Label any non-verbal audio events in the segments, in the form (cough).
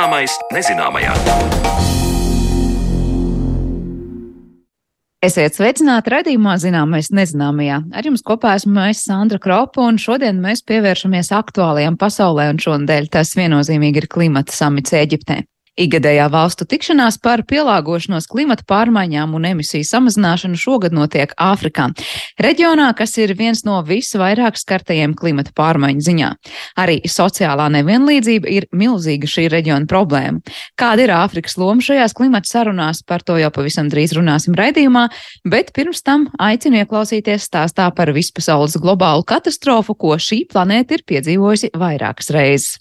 Zināmais nezināmajā. Esiet sveicināti redzījumā, zināmais nezināmajā. Ar jums kopā esmu es Sandra Kropa, un šodien mēs pievēršamies aktuālajām pasaulē, un šonadēļ tas viennozīmīgi ir klimata samits Eģiptē. Igadējā valstu tikšanās par pielāgošanos klimata pārmaiņām un emisiju samazināšanu šogad notiek Āfrikā, reģionā, kas ir viens no visvairāk skartajiem klimata pārmaiņu ziņā. Arī sociālā nevienlīdzība ir milzīga šī reģiona problēma. Kāda ir Āfrikas loma šajās klimata sarunās, par to jau pavisam drīz runāsim raidījumā, bet pirms tam aicinu ieklausīties stāstā par vispasaules globālu katastrofu, ko šī planēta ir piedzīvojusi vairākas reizes.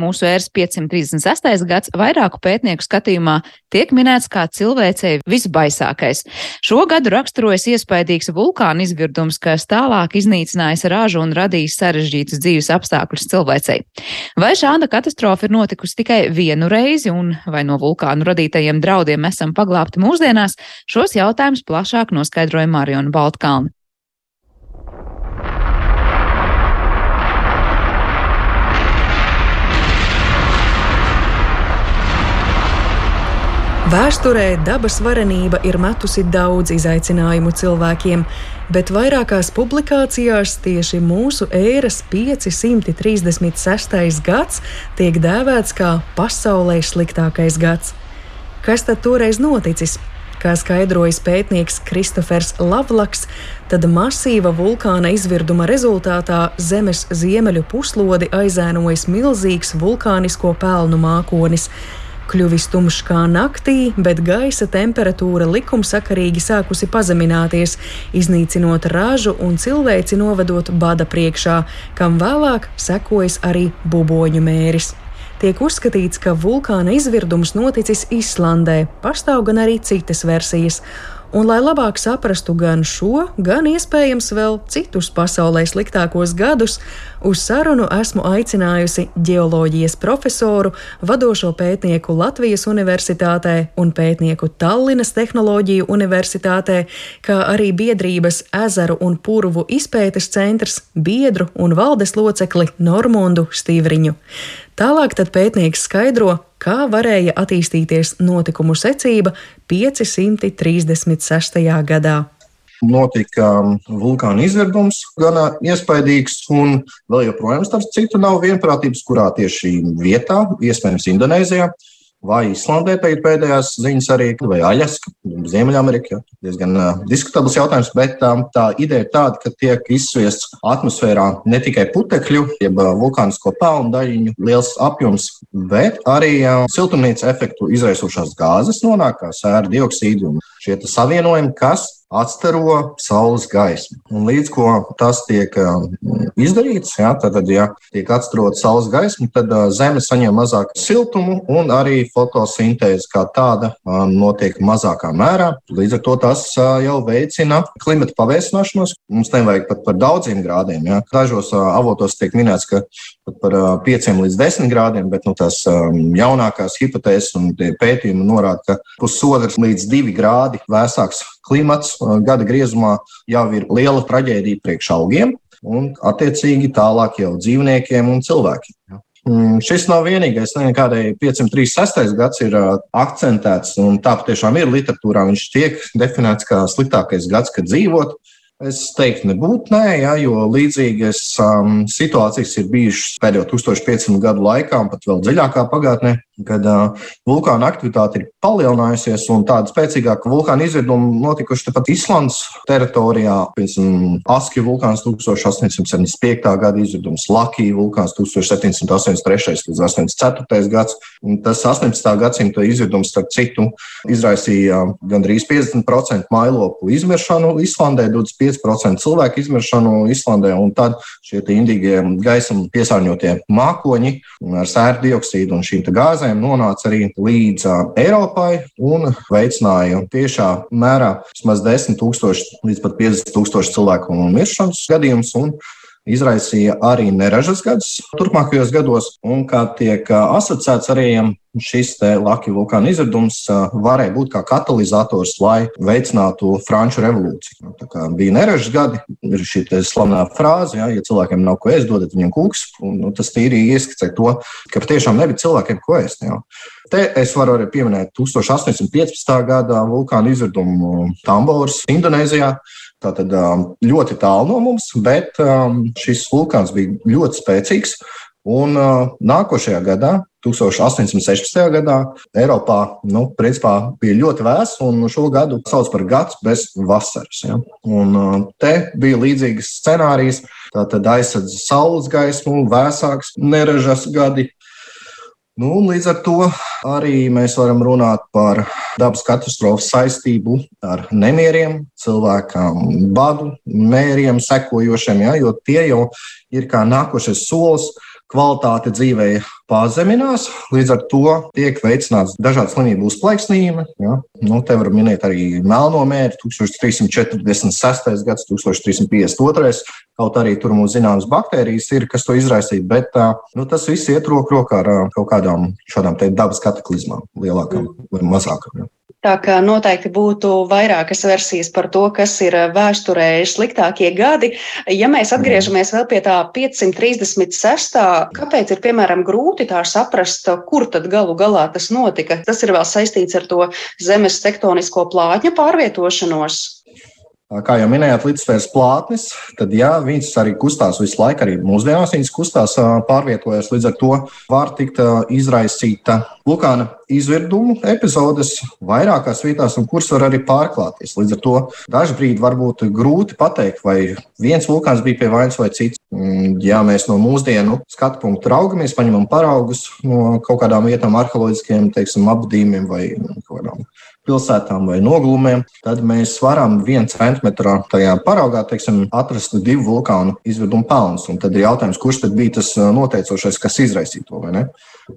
Mūsu ēras 536. gads vairāku pētnieku skatījumā tiek minēts kā cilvēcei visbaisākais. Šo gadu raksturojas iespaidīgs vulkāna izvirdums, kas tālāk iznīcinājis ražu un radījis sarežģītus dzīves apstākļus cilvēcei. Vai šāda katastrofa ir notikusi tikai vienu reizi, un vai no vulkānu radītajiem draudiem esam paglābti mūsdienās, šos jautājumus plašāk noskaidroja Mariona Baltkalna. Vēsturē dabas varenība ir metusi daudz izaicinājumu cilvēkiem, bet vairākās publikācijās tieši mūsu ēras 536. gads tiek dēvēts kā pasaulē sliktākais gads. Kas tad toreiz noticis? Kā skaidrojas pētnieks Kristofers Lavlaks, tad masīva vulkāna izvirduma rezultātā Zemes ziemeļu puslodi aizēnojas milzīgs vulkānisko pelnu mākonis kļuvis tumšs kā naktī, bet gaisa temperatūra likumsakarīgi sākusi pazemināties, iznīcinot ražu un cilvēci novedot bada priekšā, kam vēlāk sekojas arī buboņu mēris. Tiek uzskatīts, ka vulkāna izvirdums noticis Islandē, pastāv gan arī citas versijas. Un, lai labāk saprastu gan šo, gan iespējams vēl citus pasaulē sliktākos gadus, uz sarunu esmu aicinājusi geoloģijas profesoru, vadošo pētnieku Latvijas Universitātē un pētnieku Tallinas Tehnoloģiju Universitātē, kā arī biedrības ezeru un purvu izpētes centrs biedru un valdes locekli Normundu Stīvriņu. Tālāk pētnieks skaidro, kā varēja attīstīties notikumu secība 536. gadā notika um, vulkāna izvirdums, gan iespaidīgs, un vēl joprojām, starp citu, nav vienprātības, kurā tieši vietā, iespējams, Indonēzijā vai Islandē pēdējās ziņas arī, vai Aļaska, Ziemeļamerika. Diezgan uh, diskutabls jautājums, bet um, tā ideja ir tāda, ka tiek izsviests atmosfērā ne tikai putekļu, jeb uh, vulkānisko pelnu daļiņu liels apjoms, bet arī uh, siltumnīca efektu izraisošās gāzes nonāk kā sēra dioksīdi un šie savienojumi, kas atstaro saules gaismu. Un līdz ko tas tiek um, izdarīts, ja, tad, ja tiek atstarota saules gaisma, tad uh, Zeme saņem mazāk siltumu un arī fotosintēze kā tāda um, notiek mazākā mērā. Līdz ar to tas uh, jau veicina klimata pavēsināšanos. Mums nevajag pat par daudziem grādiem. Ja. Dažos uh, avotos tiek minēts, ka pat par 5 līdz 10 grādiem, bet nu, tās um, jaunākās hipotēzes un pētījumi norāda, ka pusotrs līdz 2 grādi vēsāks klimats gada griezumā jau ir liela traģēdija priekš augiem un, attiecīgi, tālāk jau dzīvniekiem un cilvēkiem. Ja. Mm, šis nav vienīgais. Kādai 536. gads ir uh, akcentēts, un tā patiešām ir literatūrā. Viņš tiek definēts kā sliktākais gads, kad dzīvot. Es teiktu, nebūtu nē, ja, jo līdzīgas um, situācijas ir bijušas pēdējo 1500 gadu laikā, un pat vēl dziļākā pagātnē kad uh, vulkāna aktivitāte ir palielinājusies un tāda spēcīgāka vulkāna izvirduma notikuši tepat Islandes teritorijā. Piemēram, Askija vulkāns 1875. gada izvirdums, Lakija vulkāns 1783. līdz 84. gads. Tas 18. gadsimta izvirdums, starp citu, izraisīja gandrīz 50% mailopu izmiršanu Islandē, 25% cilvēku izmiršanu Islandē, un tad šie indīgie gaisam piesārņotie mākoņi ar sēru dioksīdu un šīm gāzēm problēma nonāca arī līdz Eiropai un veicināja tiešā mērā vismaz 10 tūkstoši līdz pat 50 tūkstoši cilvēku miršanas gadījumus izraisīja arī neražas gadus turpmākajos gados, un kā tiek asociēts arī šis Latvijas vulkāna izvirdums varēja būt kā katalizators, lai veicinātu Franču revolūciju. Nu, tā bija neražas gadi, ir šī slavenā frāze, ja, ja cilvēkiem nav ko ēst, dodat viņiem kūks. Nu, tas tīri ieskicē to, ka patiešām nebija cilvēkiem ko ēst. Ja. Te es varu arī pieminēt 1815. gada vulkāna izvirdumu Tambors, Indonēzijā. Tātad ļoti tālu no mums, bet šis vulkāns bija ļoti spēcīgs. Un nākošajā gadā, 1816. gadā, Eiropā nu, principā, bija ļoti vēss, un šo gadu sauc par gads bez vasaras. Ja? Un te bija līdzīgas scenārijas. Tātad aizsardz saules gaismu, vēsāks, neražas gadi, Nu, līdz ar to arī mēs varam runāt par dabas katastrofu saistību ar nemieriem, cilvēkam, badu, mēriem sekojošiem, ja, jo tie jau ir kā nākošais solis kvalitāte dzīvē pazeminās. Līdz ar to tiek veicināts dažādu slimību uzplaiksnījumi. Ja? Nu, te var minēt arī melno mēri, 1346. gads, 1352. Kaut arī tur mums zināmas baktērijas ir, kas to izraisīja, bet nu, tas viss iet roku rokā ar kaut kādām šādām dabas kataklizmām, lielākām vai mazākām. Ja? Tā kā noteikti būtu vairākas versijas par to, kas ir vēsturē sliktākie gadi. Ja mēs atgriežamies vēl pie tā 536. kāpēc ir piemēram grūti tā saprast, kur tad galu galā tas notika? Tas ir vēl saistīts ar to zemes tektonisko plātņu pārvietošanos. Kā jau minējāt, līdzsvars plātnes, tad jā, viņas arī kustās visu laiku. Arī mūsdienās viņas kustās, pārvietojas. Līdz ar to var tikt izraisīta vulkāna izvirdumu epizodes vairākās vietās, un kuras var arī pārklāties. Līdz ar to dažkārt var būt grūti pateikt, vai viens vulkāns bija pie vainas vai cits. Ja mēs no mūsdienu skatu punktu raugamies, paņemam paraugus no kaut kādām vietām, arheoloģiskiem apgādījumiem vai kaut kādām pilsētām vai noglūmēm, tad mēs varam vienu centimetru tajā paraugā teiksim, atrast divu vulkānu izvirdumu pelnus. Tad ir jautājums, kurš tad bija tas noteicošais, kas izraisīja to vai ne.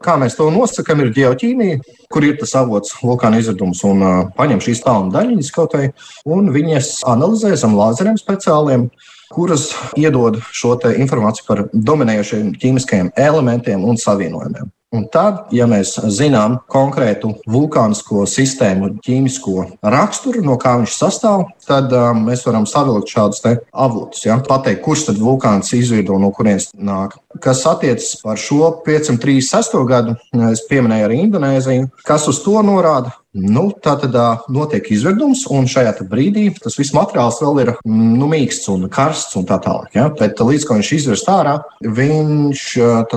Kā mēs to nosakām, ir geoķīmija, kur ir tas avots vulkāna izvirdums un uh, paņem šīs pelnu daļiņas kaut vai, un viņas analizē zem lāzeriem speciāliem kuras iedod šo informāciju par dominējošiem ķīmiskajiem elementiem un savienojumiem. Un tad, ja mēs zinām konkrētu vulkānisko sistēmu, ķīmisko raksturu, no kā viņš sastāv, tad um, mēs varam savilkt šādus avotus. Ja? Pateikt, kurš tad vulkāns izvirdo, no kurienes nāk. Kas attiecas par šo 536. gadu, es pieminēju arī Indonēziju. Kas uz to norāda? Nu, tā tad notiek izvirdums, un šajā brīdī tas viss materiāls vēl ir nu, mīksts un karsts un tā tālāk. Ja? Bet līdz ko viņš izvirst ārā, viņš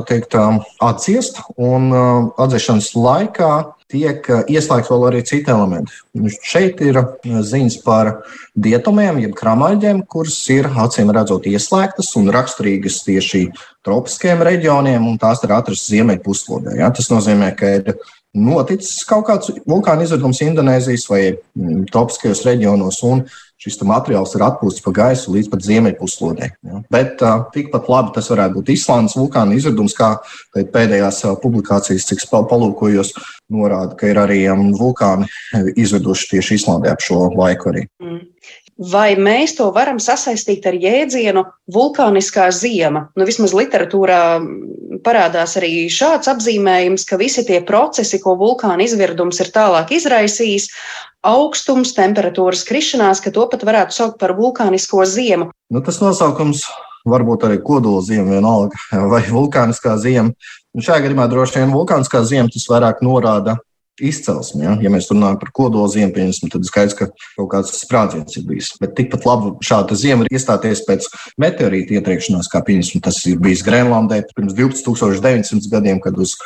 teikt, atdziest, un atdziešanas laikā tiek ieslēgts vēl arī citi elementi. Nu, šeit ir ziņas par dietumiem, jeb kramaiģiem, kuras ir acīm redzot ieslēgtas un raksturīgas tieši tropiskiem reģioniem, un tās ir atrastas ziemeļpuslodē. Ja? Tas nozīmē, ka ir noticis kaut kāds vulkāna izvirdums Indonēzijas vai mm, tropiskajos reģionos, un šis materiāls ir atpūsts pa gaisu līdz pat ziemeļpuslodē. Ja. Bet uh, tikpat labi tas varētu būt Islandes vulkāna izvirdums, kā pēdējās publikācijas, cik palūkojos, norāda, ka ir arī um, vulkāni izviduši tieši Islandē ap šo laiku arī. Mm. Vai mēs to varam sasaistīt ar jēdzienu vulkāniskā ziema? Nu, vismaz literatūrā parādās arī šāds apzīmējums, ka visi tie procesi, ko vulkāna izvirdums ir tālāk izraisījis, augstums, temperatūras krišanās, ka to pat varētu saukt par vulkānisko ziemu. Nu, tas nosaukums varbūt arī kodola ziema, vienalga, (laughs) vai vulkāniskā ziema. Un šajā gadījumā droši vien vulkāniskā ziema tas vairāk norāda izcelsmi. Ja, ja mēs runājam par kodola ziemu, tad skaidrs, ka kaut kāds sprādziens ir bijis. Bet tikpat labi šāda zima ir iestāties pēc meteorīta ietriekšanās, kā tas ir bijis Grenlandē pirms 12,900 gadiem, kad uz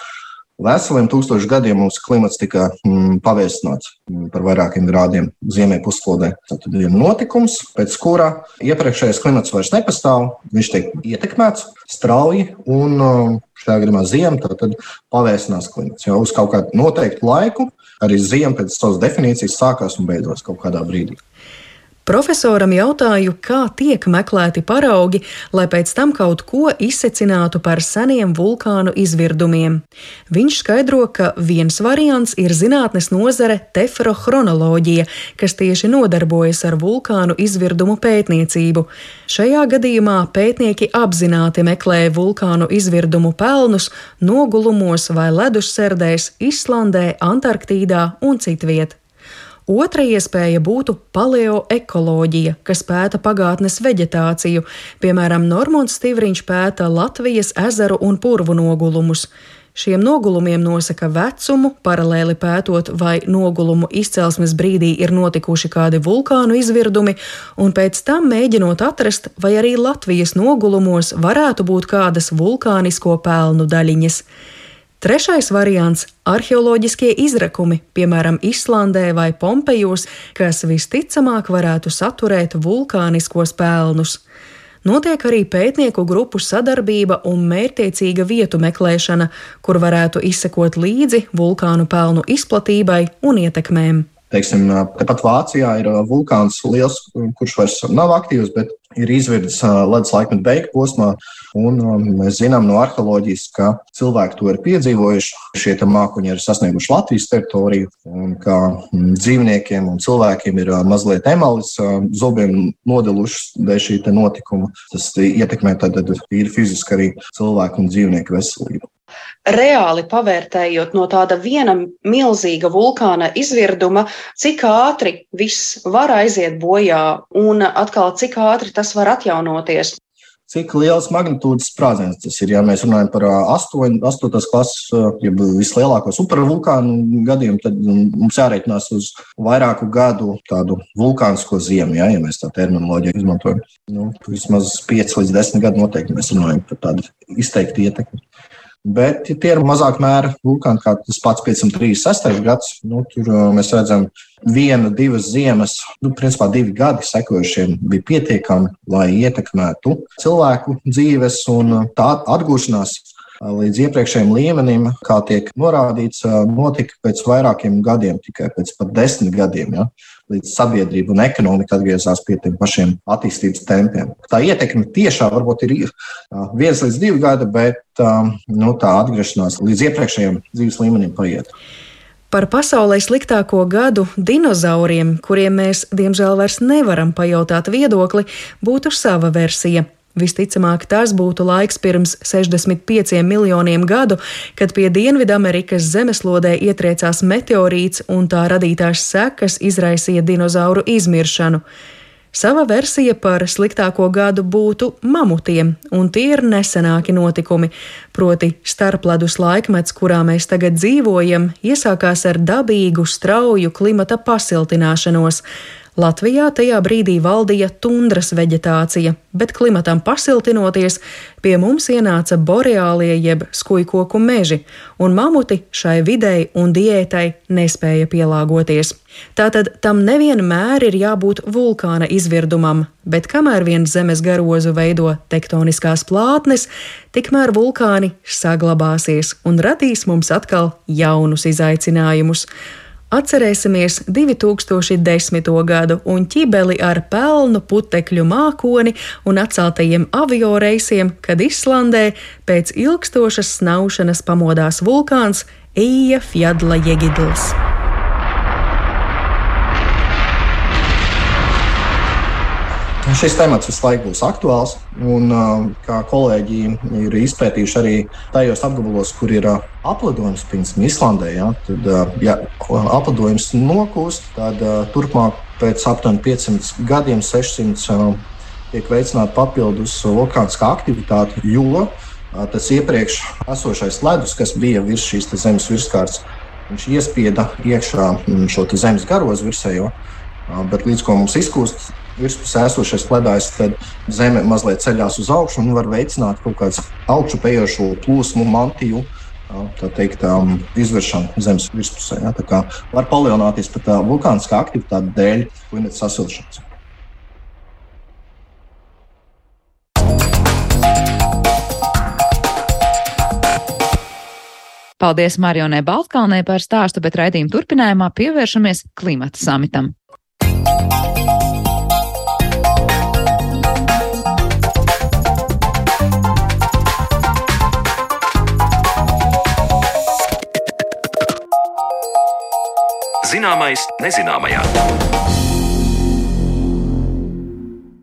veseliem tūkstošiem gadiem mums klimats tika mm, pavēstināts mm, par vairākiem grādiem ziemē puslodē. Tad ir notikums, pēc kura iepriekšējais klimats vairs nepastāv, viņš tiek ietekmēts strauji un mm, šajā gadījumā ziema, tad pavēstinās klimats. Jo uz kaut kādu noteiktu laiku arī ziema pēc savas definīcijas sākās un beidzās kaut kādā brīdī. Profesoram jautāju, kā tiek meklēti paraugi, lai pēc tam kaut ko izsecinātu par seniem vulkānu izvirdumiem. Viņš skaidro, ka viens variants ir zinātnes nozare tefrohronoloģija, kas tieši nodarbojas ar vulkānu izvirdumu pētniecību. Šajā gadījumā pētnieki apzināti meklē vulkānu izvirdumu pelnus nogulumos vai ledusserdēs Islandē, Antarktīdā un citviet. Otra iespēja būtu paleoekoloģija, kas pēta pagātnes veģetāciju, piemēram, Normons Stīvriņš pēta Latvijas ezeru un purvu nogulumus. Šiem nogulumiem nosaka vecumu, paralēli pētot, vai nogulumu izcelsmes brīdī ir notikuši kādi vulkānu izvirdumi, un pēc tam mēģinot atrast, vai arī Latvijas nogulumos varētu būt kādas vulkānisko pelnu daļiņas. Trešais variants - arheoloģiskie izrakumi, piemēram, Islandē vai Pompejos, kas visticamāk varētu saturēt vulkāniskos pelnus. Notiek arī pētnieku grupu sadarbība un mērķtiecīga vietu meklēšana, kur varētu izsekot līdzi vulkānu pelnu izplatībai un ietekmēm. Teiksim, tepat Vācijā ir vulkāns liels, kurš vairs nav aktīvs, bet ir izvirdis ledus laikmeta beigu posmā. Un, mēs zinām no arheoloģijas, ka cilvēki to ir piedzīvojuši. Šie mākoņi ir sasnieguši Latvijas teritoriju, un ka dzīvniekiem un cilvēkiem ir mazliet emalis zobiem nodilušas dēļ šī notikuma. Tas ietekmē tad ir fiziski arī cilvēku un dzīvnieku veselību reāli pavērtējot no tāda viena milzīga vulkāna izvirduma, cik ātri viss var aiziet bojā un atkal cik ātri tas var atjaunoties. Cik liels magnitūdas sprādziens tas ir? Ja mēs runājam par 8, 8. klases, ja vislielāko supervulkānu gadījumu, tad mums jārēķinās uz vairāku gadu tādu vulkānisko ziemu, ja, ja mēs tā terminoloģiju izmantojam. Nu, vismaz 5 līdz 10 gadu noteikti mēs runājam par tādu izteiktu ietekmi. Bet ja tie ir mazāk mēra vulkāni, kā tas pats 536. gads. Nu, tur uh, mēs redzam, viena, divas ziemas, nu, principā divi gadi sekojušiem bija pietiekami, lai ietekmētu cilvēku dzīves un uh, tā atgūšanās līdz iepriekšējiem līmenim, kā tiek norādīts, notika pēc vairākiem gadiem, tikai pēc pat desmit gadiem, ja, līdz sabiedrība un ekonomika atgriezās pie tiem pašiem attīstības tempiem. Tā ietekme tiešā varbūt ir viens līdz divi gadi, bet nu, tā atgriešanās līdz iepriekšējiem dzīves līmenim paiet. Par pasaulē sliktāko gadu dinozauriem, kuriem mēs, diemžēl, vairs nevaram pajautāt viedokli, būtu sava versija. Visticamāk, tas būtu laiks pirms 65 miljoniem gadu, kad pie Dienvidamerikas zemeslodē ietriecās meteorīts un tā radītās sekas izraisīja dinozauru izmiršanu. Sava versija par sliktāko gadu būtu mamutiem, un tie ir nesenāki notikumi. Proti, starpledus laikmets, kurā mēs tagad dzīvojam, iesākās ar dabīgu, strauju klimata pasiltināšanos. Latvijā tajā brīdī valdīja tundras veģetācija, bet klimatam pasiltinoties, pie mums ienāca boreālie jeb skujkoku meži, un mamuti šai videi un diētai nespēja pielāgoties. Tātad tam nevienmēr ir jābūt vulkāna izvirdumam, bet kamēr vien zemes garozu veido tektoniskās plātnes, tikmēr vulkāni saglabāsies un radīs mums atkal jaunus izaicinājumus. Atcerēsimies 2010. gadu un ķibeli ar pelnu putekļu mākoni un atceltajiem avio reisiem, kad Islandē pēc ilgstošas snaušanas pamodās vulkāns Eija Fjadla Jegidls. Šis temats visu laiku būs aktuāls, un kā kolēģi ir izpētījuši arī tajos apgabalos, kur ir aplidojums, piemēram, Islandē. Ja, tad, ja aplidojums nokūst, tad turpmāk pēc aptuveni 500 gadiem, 600 tiek veicināta papildus vulkāniskā aktivitāte, jo tas iepriekš esošais ledus, kas bija virs šīs zemes virskārtas, viņš iespieda iekšā šo zemes garozu virsējo. Bet līdz ko mums izkūst virspusē esošais ledājs, tad zeme mazliet ceļās uz augšu un var veicināt kaut kādu augšupējošo plūsmu, mantiju. Tā teikt, um, izvēršana zemes virspusē. Ja, tā var palielināties pat uh, vulkāniskā aktivitāte dēļ klimata sasilšanas. Paldies Marionai Baltkalnē par stāstu, bet raidījuma turpinājumā pievēršamies klimata samitam. Zināmais nezināmajā.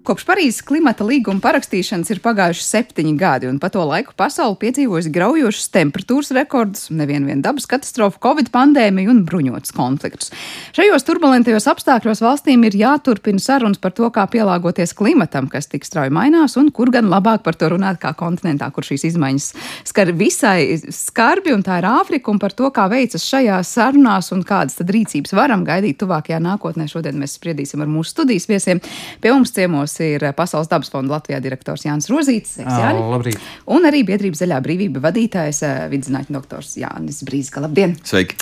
Kopš Parīzes klimata līguma parakstīšanas ir pagājuši septiņi gadi, un pa to laiku pasauli piedzīvojusi graujošas temperatūras rekordus, nevienu dabas katastrofu, covid pandēmiju un bruņotus konfliktus. Šajos turbulentajos apstākļos valstīm ir jāturpina sarunas par to, kā pielāgoties klimatam, kas tik strauji mainās, un kur gan labāk par to runāt kā kontinentā, kur šīs izmaiņas skar visai skarbi, un tā ir Āfrika, un par to, kā veicas šajās sarunās un kādas tad rīcības varam gaidīt tuvākajā nākotnē. Šodien mēs spriedīsim ar mūsu studijas viesiem. Pie mums ciemos ir Pasaules dabas fonda Latvijā direktors Jānis Rozīts. Labrīt. Un arī biedrības zaļā brīvība vadītājs vidzinātņu doktors Jānis Brīsga. Labdien! Sveiki!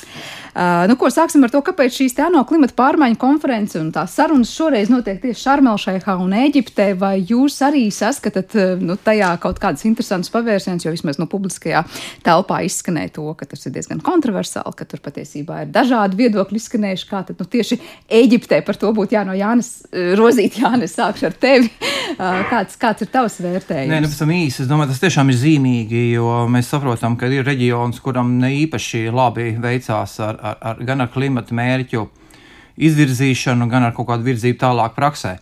Uh, nu, ko sāksim ar to, kāpēc šīs ANO klimata pārmaiņu konferences un tās sarunas šoreiz notiek tieši Šarmelšēhā un Eģiptē. Vai jūs arī saskatāt nu, tajā kaut kādas interesantas pavērsienus, jo vismaz nu, publiskajā telpā izskanēja to, ka tas ir diezgan kontroversāli, ka tur patiesībā ir dažādi viedokļi izskanējuši. Kā tad nu, tieši Eģiptē par to būtu jāno Jānis Rozīt, Jānis, sākšu ar tevi. Kāds, kāds ir tavs vērtējums? Nē, nu, pavisam īsi. Es domāju, tas tiešām ir zīmīgi, jo mēs saprotam, ka ir reģions, kuram ne īpaši labi veicās ar, ar, ar, gan ar klimata mērķu izvirzīšanu, gan ar kaut kādu virzību tālāk praksē.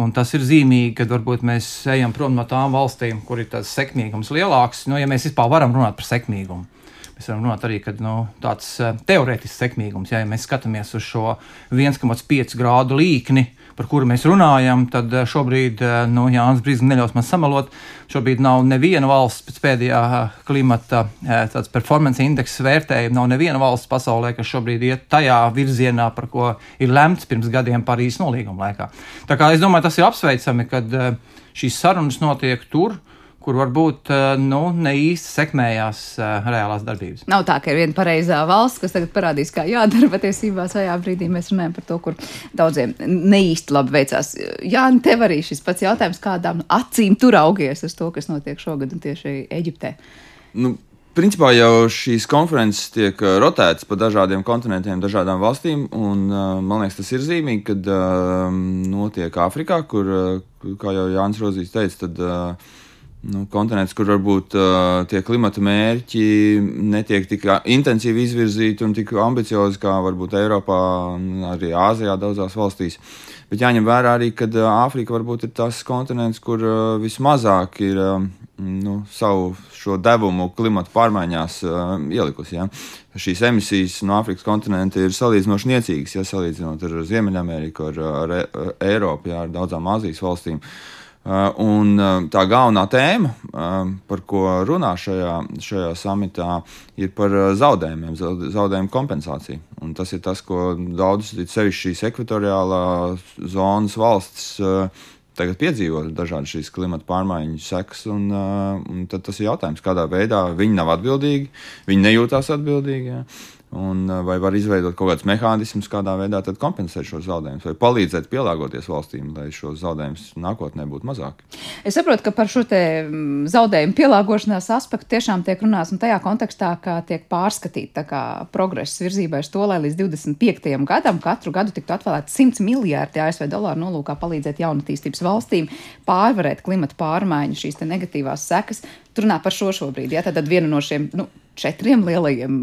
Un tas ir zīmīgi, ka varbūt mēs ejam prom no tām valstīm, kur ir tas sekmīgums lielāks. Nu, ja mēs vispār varam runāt par sekmīgumu, mēs varam runāt arī par nu, tāds teorētisks sekmīgums. Ja, ja mēs skatāmies uz šo 1,5 grādu līkni, par kuru mēs runājam, tad eh, šobrīd, eh, nu, Jānis Brīsīs neļaus man samalot, šobrīd nav neviena valsts pēc pēdējā eh, klimata performance indeksa vērtējuma, nav neviena valsts pasaulē, kas šobrīd iet tajā virzienā, par ko ir lemts pirms gadiem Parīzes nolīguma laikā. Tā kā es domāju, tas ir apsveicami, kad šīs sarunas notiek tur, kur varbūt eh, nu, ne īsti sekmējās uh, reālās darbības. Nav tā, ka ir viena pareizā valsts, kas tagad parādīs, kā jādara. Patiesībā šajā brīdī mēs runājam par to, kur daudziem ne īsti labi veicās. Jā, tev arī šis pats jautājums, kādām acīm tur augies uz to, kas notiek šogad un tieši Eģiptē. Nu. Principā jau šīs konferences tiek eh, rotētas pa dažādiem kontinentiem, dažādām valstīm. Un, man liekas, tas ir zīmīgi, kad uh, notiek Āfrikā, kur, kā jau Jānis Rozīs teica, tad uh, nu, kontinents, kur varbūt uh, tie klimata mērķi netiek tik intensīvi izvirzīti un tik ambiciozi kā varbūt Eiropā, arī Āzijā, daudzās valstīs. Bet jāņem vērā arī, ka Āfrika varbūt ir tas kontinents, kur uh, vismazāk ir uh, nu, savu šo devumu klimata pārmaiņās uh, ielikusi. Ja? Šīs emisijas no Āfrikas kontinenta ir salīdzinoši niecīgas, ja salīdzinot ar Ziemeļameriku, ar, ar, ar Eiropu, ja, ar daudzām Āzijas valstīm. Uh, un uh, tā galvenā tēma, uh, par ko runā šajā, šajā samitā, ir par zaudējumiem, zaudējumu kompensāciju. Un tas ir tas, ko daudzas, sevišķi šīs ekvatoriālā zonas valstis tagad piedzīvo dažādas šīs klimata pārmaiņu sekas. Un, un tad tas ir jautājums, kādā veidā viņi nav atbildīgi, viņi nejūtās atbildīgi. Ja? Un, vai var izveidot kaut kādus mehānismus, kādā veidā kompensēt šos zaudējumus, vai palīdzēt pielāgoties valstīm, lai šos zaudējumus nākotnē būtu mazāk? Es saprotu, ka par šo mm, zaudējumu pielāgošanās aspektu tiešām tiek runāts tajā kontekstā, ka tiek pārskatīta progress virzībai uz to, lai līdz 25. gadam katru gadu tiktu atvēlēti 100 miljārdi ASV dolāru nolūkā palīdzēt jaunatīstības valstīm pārvarēt klimata pārmaiņu, šīs negatīvās sekas. Tur runā par šo šobrīd. Ja? Tad viena no šiem nu, četriem lielajiem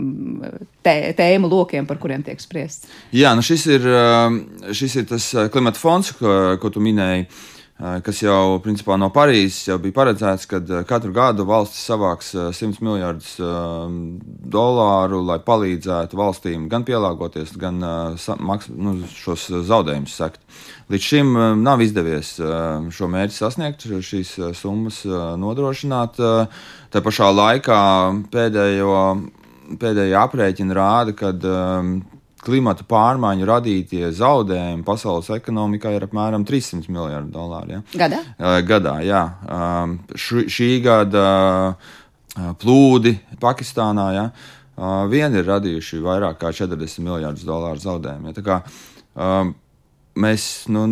tē, tēmu lokiem, par kuriem tiek spriests. Jā, nu šis, ir, um, šis ir tas uh, klimata fonds, ko, ko tu minēji. Uh, kas jau principā no Parīzes jau bija paredzēts, ka uh, katru gadu valsts savāks 100 miljardus um, dolāru, lai palīdzētu valstīm gan pielāgoties, gan maks, nu, šos zaudējumus sekt. Līdz šim um, nav izdevies šo mērķi sasniegt, šīs summas nodrošināt. Tā pašā laikā pēdējo, pēdējie aprēķini rāda, ka klimata pārmaiņu radītie zaudējumi pasaules ekonomikā ir apmēram 300 miljardi dolāru. Ja? Gadā? Gadā, jā. Š, šī gada plūdi Pakistānā ja, vien ir radījuši vairāk kā 40 miljardus dolāru zaudējumu. Ja? Tā kā, mēs nu,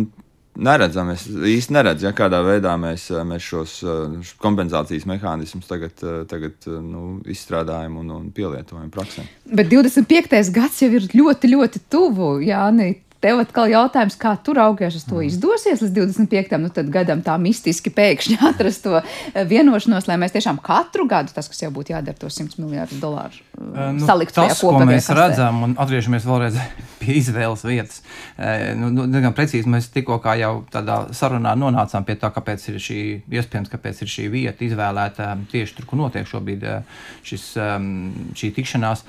neredzam. Es īsti neredzu, ja kādā veidā mēs, eh, mēs šos eh, kompensācijas mehānismus tagad, eh, tagad nu, izstrādājam un, un pielietojam praksē. Bet 25. gads jau ir ļoti, ļoti tuvu. Jāni, Tev atkal jautājums, kā tur augies uz to mm. izdosies līdz 25. Nu, gadam tā mistiski pēkšņi (laughs) atrast to vienošanos, lai mēs tiešām katru gadu, tas, kas jau būtu jādara, to 100 miljardus dolāru nu, salikt tas, ko mēs kastē. redzam, un atgriežamies vēlreiz (laughs) pie izvēles vietas. Nu, nu, gan precīzi mēs tikko jau tādā sarunā nonācām pie tā, kāpēc ir šī, iespējams, kāpēc ir šī vieta izvēlēta tieši tur, kur notiek šobrīd šis, šī tikšanās.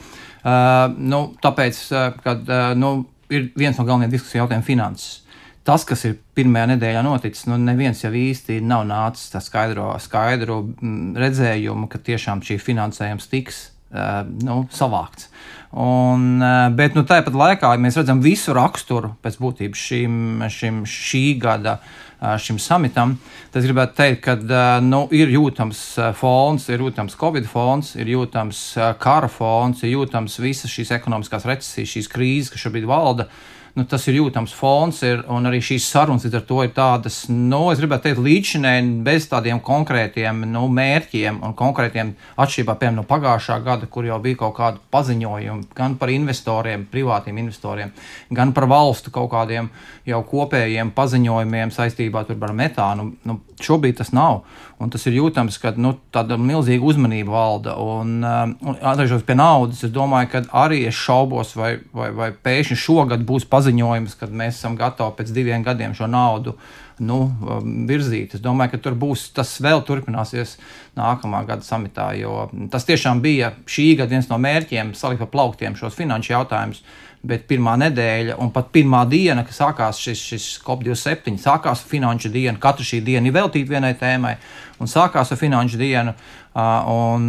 Nu, tāpēc, kad nu, ir viens no galvenajiem diskusiju jautājumiem - finanses tas, kas ir pirmajā nedēļā noticis, nu, neviens jau īsti nav nācis tā skaidro, skaidru mm, redzējumu, ka tiešām šī finansējums tiks uh, nu, savākts. Un, uh, bet nu, tāpat laikā mēs redzam visu raksturu pēc būtības šim, šim šī gada uh, šim samitam. Tas gribētu teikt, ka nu, ir jūtams fons, ir jūtams Covid fons, ir jūtams kara fons, ir jūtams visas šīs ekonomiskās recesijas, šīs krīzes, kas šobrīd valda. Uh, nu, tas ir jūtams fons, ir, un arī šīs sarunas līdz ar to ir tādas, nu, es gribētu teikt, līdzinēji bez tādiem konkrētiem nu, mērķiem un konkrētiem atšķirībā, piemēram, no pagājušā gada, kur jau bija kaut kādi paziņojumi gan par investoriem, privātiem investoriem, gan par valstu kaut kādiem jau kopējiem paziņojumiem saistībā ar metānu. Nu, šobrīd tas nav. Un tas ir jūtams, ka nu, tāda milzīga uzmanība valda. Un, um, un atgriežoties pie naudas, es domāju, ka arī es šaubos, vai, vai, vai pēkšņi šogad būs paziņojums, kad mēs esam gatavi pēc diviem gadiem šo naudu nu, um, virzīt. Es domāju, ka tur būs tas vēl turpināsies nākamā gada samitā, jo tas tiešām bija šī gada viens no mērķiem salikt pa plauktiem šos finanšu jautājumus bet pirmā nedēļa un pat pirmā diena, kad sākās šis, šis COP27, sākās finanšu diena, katra šī diena ir veltīta vienai tēmai, un sākās ar finanšu dienu. Un,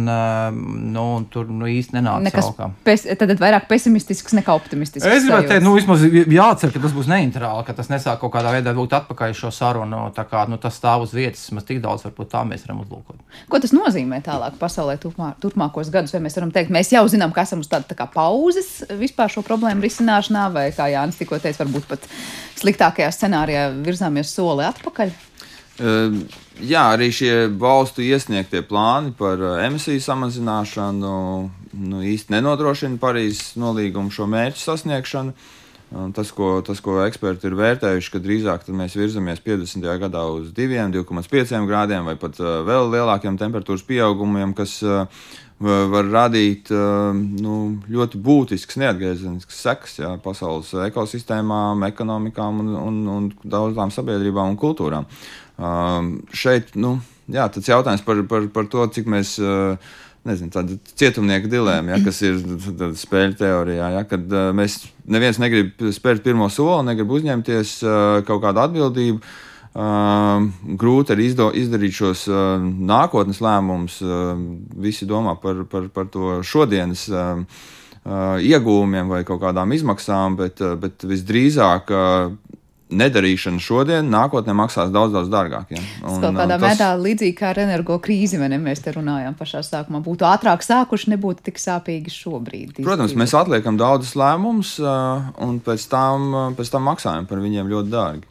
nu, un tur nu, īsti nenāca Nekas pes, tad vairāk pesimistisks nekā optimistisks. Es gribētu teikt, nu, vismaz jācer, ka tas būs neinterāli, ka tas nesāk kaut kādā veidā būt atpakaļ šo sarunu. Tā kā nu, tas stāv uz vietas, vismaz tik daudz, varbūt tā mēs varam uzlūkot. Ko tas nozīmē tālāk pasaulē turpmā, turpmākos gadus? Vai mēs varam teikt, mēs jau zinām, ka esam uz tāda tā kā pauzes vispār šo problēmu risināšanā, vai kā Jānis tikko teica, varbūt pat sliktākajā scenārijā virzāmies soli atpakaļ? Uh, jā, arī šie valstu iesniegtie plāni par uh, emisiju samazināšanu nu, īsti nenodrošina Parīzes nolīgumu šo mērķu sasniegšanu. Tas, ko, tas, ko eksperti ir vērtējuši, ka drīzāk mēs virzamies 50. gadā uz 2, 2,5 grādiem vai pat uh, vēl lielākiem temperatūras pieaugumiem, kas uh, var radīt nu, ļoti būtisks neatgriezenisks seks jā, pasaules ekosistēmām, ekonomikām un, un, un daudzām sabiedrībām un kultūrām. Um, šeit nu, jā, tas jautājums par, par, par to, cik mēs. Uh, Nezinu, tāda cietumnieka dilēma, ja, kas ir spēļu teorijā. Ja, kad uh, mēs neviens negrib spērt pirmo soli, negrib uzņemties uh, kaut kādu atbildību. Uh, grūti arī izdo, izdarīt šos uh, nākotnes lēmumus. Uh, visi domā par, par, par to šodienas uh, uh, iegūmiem vai kaut kādām izmaksām, bet, uh, bet visdrīzāk uh, nedarīšana šodien, nākotnē maksās daudz, daudz dārgāk. Ja? Un, kaut kādā tas... veidā līdzīgi kā ar energo krīzi, ne? Mēs te runājām pašā sākumā. Būtu ātrāk sākuši, nebūtu tik sāpīgi šobrīd. Protams, mēs atliekam daudzus lēmumus, un pēc tam, pēc tam maksājam par viņiem ļoti dārgi.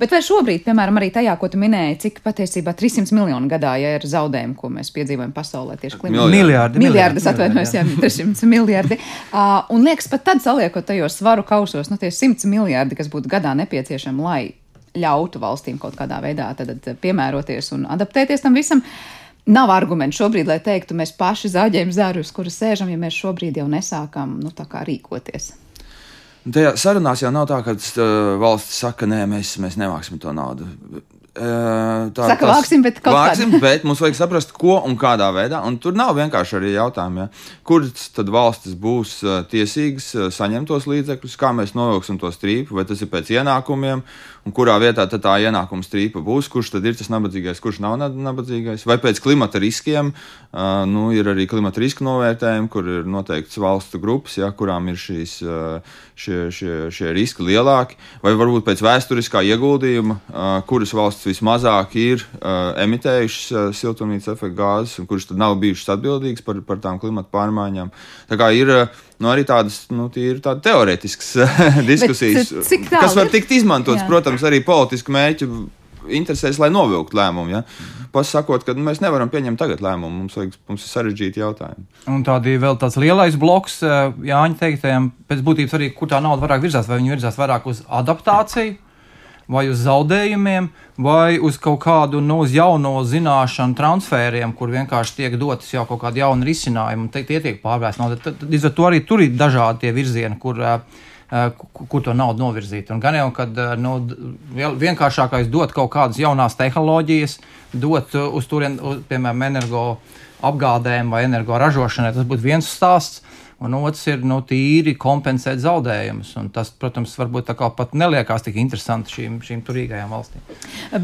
Bet vai šobrīd, piemēram, arī tajā, ko tu minēji, cik patiesībā 300 miljonu gadā ja ir zaudējumi, ko mēs piedzīvojam pasaulē tieši klimata miljardi? Miljardi, atvainojos, jā, 300 (laughs) miljardi. Uh, un liekas, pat tad saliekot tajos svaru kausos, nu tie 100 miljardi, kas būtu gadā nepieciešami, lai ļautu valstīm kaut kādā veidā tad, tad, piemēroties un adaptēties tam visam. Nav argumentu šobrīd, lai teiktu, mēs paši zaudējam zarus, kuras sēžam, ja mēs šobrīd jau nesākam nu, rīkoties. Tajā sarunās jau nav tā, ka uh, valsts saka, nē, mēs, mēs nemāksim to naudu. Uh, tā, Saka, tas, vāksim, bet vāksim, bet mums vajag saprast, ko un kādā veidā. Un tur nav vienkārši arī jautājumi, ja. kuras tad valstis būs uh, tiesīgas uh, saņemt tos līdzekļus, kā mēs novilksim to strīpu, vai tas ir pēc ienākumiem, un kurā vietā tā ienākuma strīpa būs, kurš tad ir tas nabadzīgais, kurš nav nabadzīgais, vai pēc klimata riskiem. Nu, ir arī klimata riska novērtējumi, kur ir noteikts valstu grupas, ja, kurām ir šīs, šie, šie, šie riski lielāki, vai varbūt pēc vēsturiskā ieguldījuma, kuras valsts vismazāk ir emitējušas siltumnīca efekta gāzes, un kuras tad nav bijušas atbildīgas par, par tām klimata pārmaiņām. Tā kā ir nu, arī tādas nu, teorētiskas (laughs) diskusijas, Bet, kas var tikt izmantotas, protams, arī politisku mērķu interesēs, lai novilktu lēmumu. Ja? Pasakot, ka nu, mēs nevaram pieņemt tagad lēmumu, mums, vajag, mums ir sarežģīti jautājumi. Un tādā vēl tāds lielais bloks, eh, Jāņa teiktajam, pēc būtības arī, kur tā nauda vairāk virzās, vai viņi virzās vairāk uz adaptāciju vai uz zaudējumiem, vai uz kaut kādu nu, uz jauno zināšanu transferiem, kur vienkārši tiek dotas jau kaut kāda jauna risinājuma, un te, tie tiek pārvērsti. Līdz ar to arī tur ir dažādi tie virzieni, kur uh, kur to naudu novirzīt. Un gan jau, kad nu, vienkāršākais dot kaut kādas jaunas tehnoloģijas, dot uz turieni, piemēram, energo apgādēm vai energo ražošanai, tas būtu viens stāsts un otrs ir nu, tīri kompensēt zaudējumus. Tas, protams, varbūt pat neliekās tik interesanti šīm, šīm turīgajām valstīm.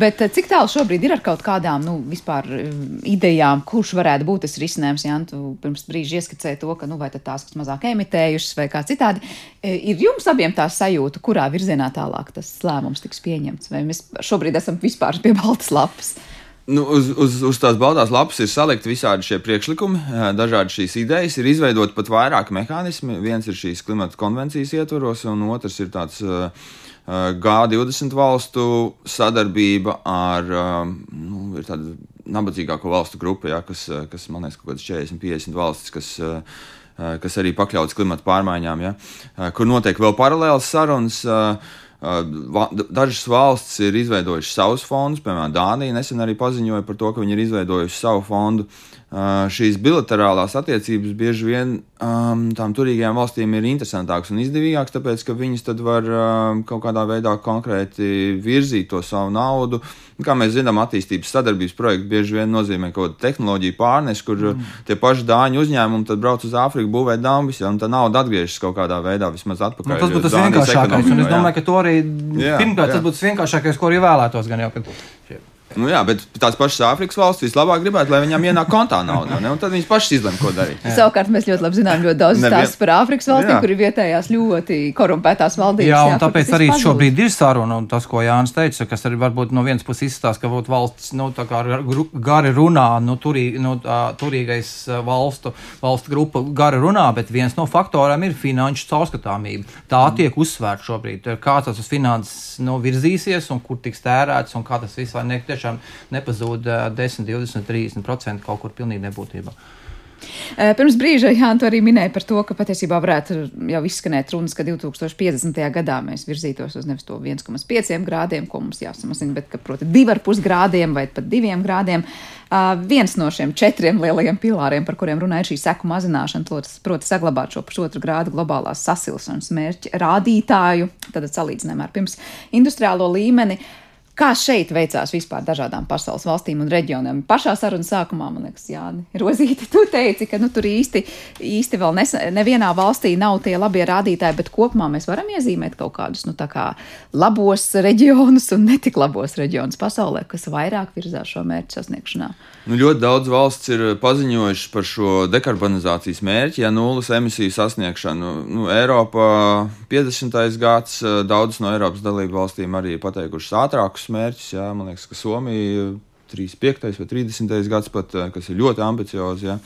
Bet eh, cik tālu šobrīd ir ar kaut kādām nu, vispār eh, idejām, kurš varētu būt tas risinājums? Jā, tu pirms brīža ieskicēji to, ka nu, vai tās, kas mazāk emitējušas vai kā citādi, eh, ir jums abiem tā sajūta, kurā virzienā tālāk tas lēmums tiks pieņemts? Vai mēs šobrīd esam vispār pie baltas lapas? Nu, uz, uz, uz tās baltās lapas ir salikti visādi šie priekšlikumi, dažādi šīs idejas, ir izveidot pat vairāki mehānismi. Viens ir šīs klimata konvencijas ietvaros, un otrs ir tāds uh, G20 valstu sadarbība ar nu, tādu nabadzīgāko valstu grupu, ja, kas, kas, man liekas, kaut kādas 40, 50 valstis, kas, kas arī pakļautas klimata pārmaiņām, ja, kur notiek vēl paralēlas sarunas. Dažas valstis ir izveidojušas savus fondus, piemēram, Dānija nesen arī paziņoja par to, ka viņi ir izveidojuši savu fondu. Šīs bilaterālās attiecības bieži vien um, tām turīgajām valstīm ir interesantākas un izdevīgākas, tāpēc ka viņas tad var um, kaut kādā veidā konkrēti virzīt to savu naudu. Kā mēs zinām, attīstības sadarbības projekti bieži vien nozīmē kaut kādu tehnoloģiju pārnesu, kur mm. tie paši dāņu uzņēmumi tad brauc uz Āfriku, būvē dambis, ja, un tā nauda atgriežas kaut kādā veidā vismaz atpakaļ. Nu, tas būtu tas vienkāršākais, un es domāju, ka to arī, jā, pirmkārt, jā. tas būtu vienkāršākais, ko arī vēlētos gan jau. Kad... Nu, jā, bet tās pašas Āfrikas valsts vislabāk gribētu, lai viņām ienāk kontā nauda. Ne? Un tad viņas pašas izlemj, ko darīt. Jā. Savukārt mēs ļoti labi zinām ļoti daudz stāstu par Āfrikas valstīm, kur ir vietējās ļoti korumpētās valdības. Jā, un jā, tāpēc arī pazūd. šobrīd ir saruna, un tas, ko Jānis teica, kas arī varbūt no vienas puses izstāsta, ka būt valsts, nu, tā kā gari runā, nu, turī, nu turīgais valstu, valstu grupa gari runā, bet viens no faktoriem ir finanšu caurskatāmība. Tā mm. tiek uzsvērta šobrīd. Kā tas finanses nu, virzīsies un kur tiks tērēts un kā tas viss vai ne tiešām nepazūd pazūd 10, 20, 30% kaut kur pilnīgi nebūtībā. Pirms brīža Jānis arī minēja par to, ka patiesībā varētu jau izskanēt runas, ka 2050. gadā mēs virzītos uz nevis to 1,5 grādiem, ko mums jāsamazina, bet ka proti 2,5 grādiem vai pat 2 grādiem. Uh, viens no šiem četriem lielajiem pilāriem, par kuriem runāja, šī seku mazināšana, proti, proti saglabāt šo pusotru grādu globālās sasilšanas mērķi rādītāju, tad salīdzinājumā ar pirms industriālo līmeni. Uh, Kā šeit veicās vispār dažādām pasaules valstīm un reģioniem? Pašā sarunas sākumā, man liekas, Jāni, Rozīte, tu teici, ka nu, tur īsti, īsti vēl nes, nevienā valstī nav tie labie rādītāji, bet kopumā mēs varam iezīmēt kaut kādus nu, kā labos reģionus un netik labos reģionus pasaulē, kas vairāk virzās šo mērķu sasniegšanā. Nu, ļoti daudz valsts ir paziņojuši par šo dekarbonizācijas mērķi, ja nulles emisiju sasniegšanu. Nu, Eiropā 50. gads, daudzas no Eiropas dalību valstīm arī pateikušas ātrākus mērķus. Jā, man liekas, ka Somija 35. vai 30. gads pat, eh, kas ir ļoti ambiciozi. Jā.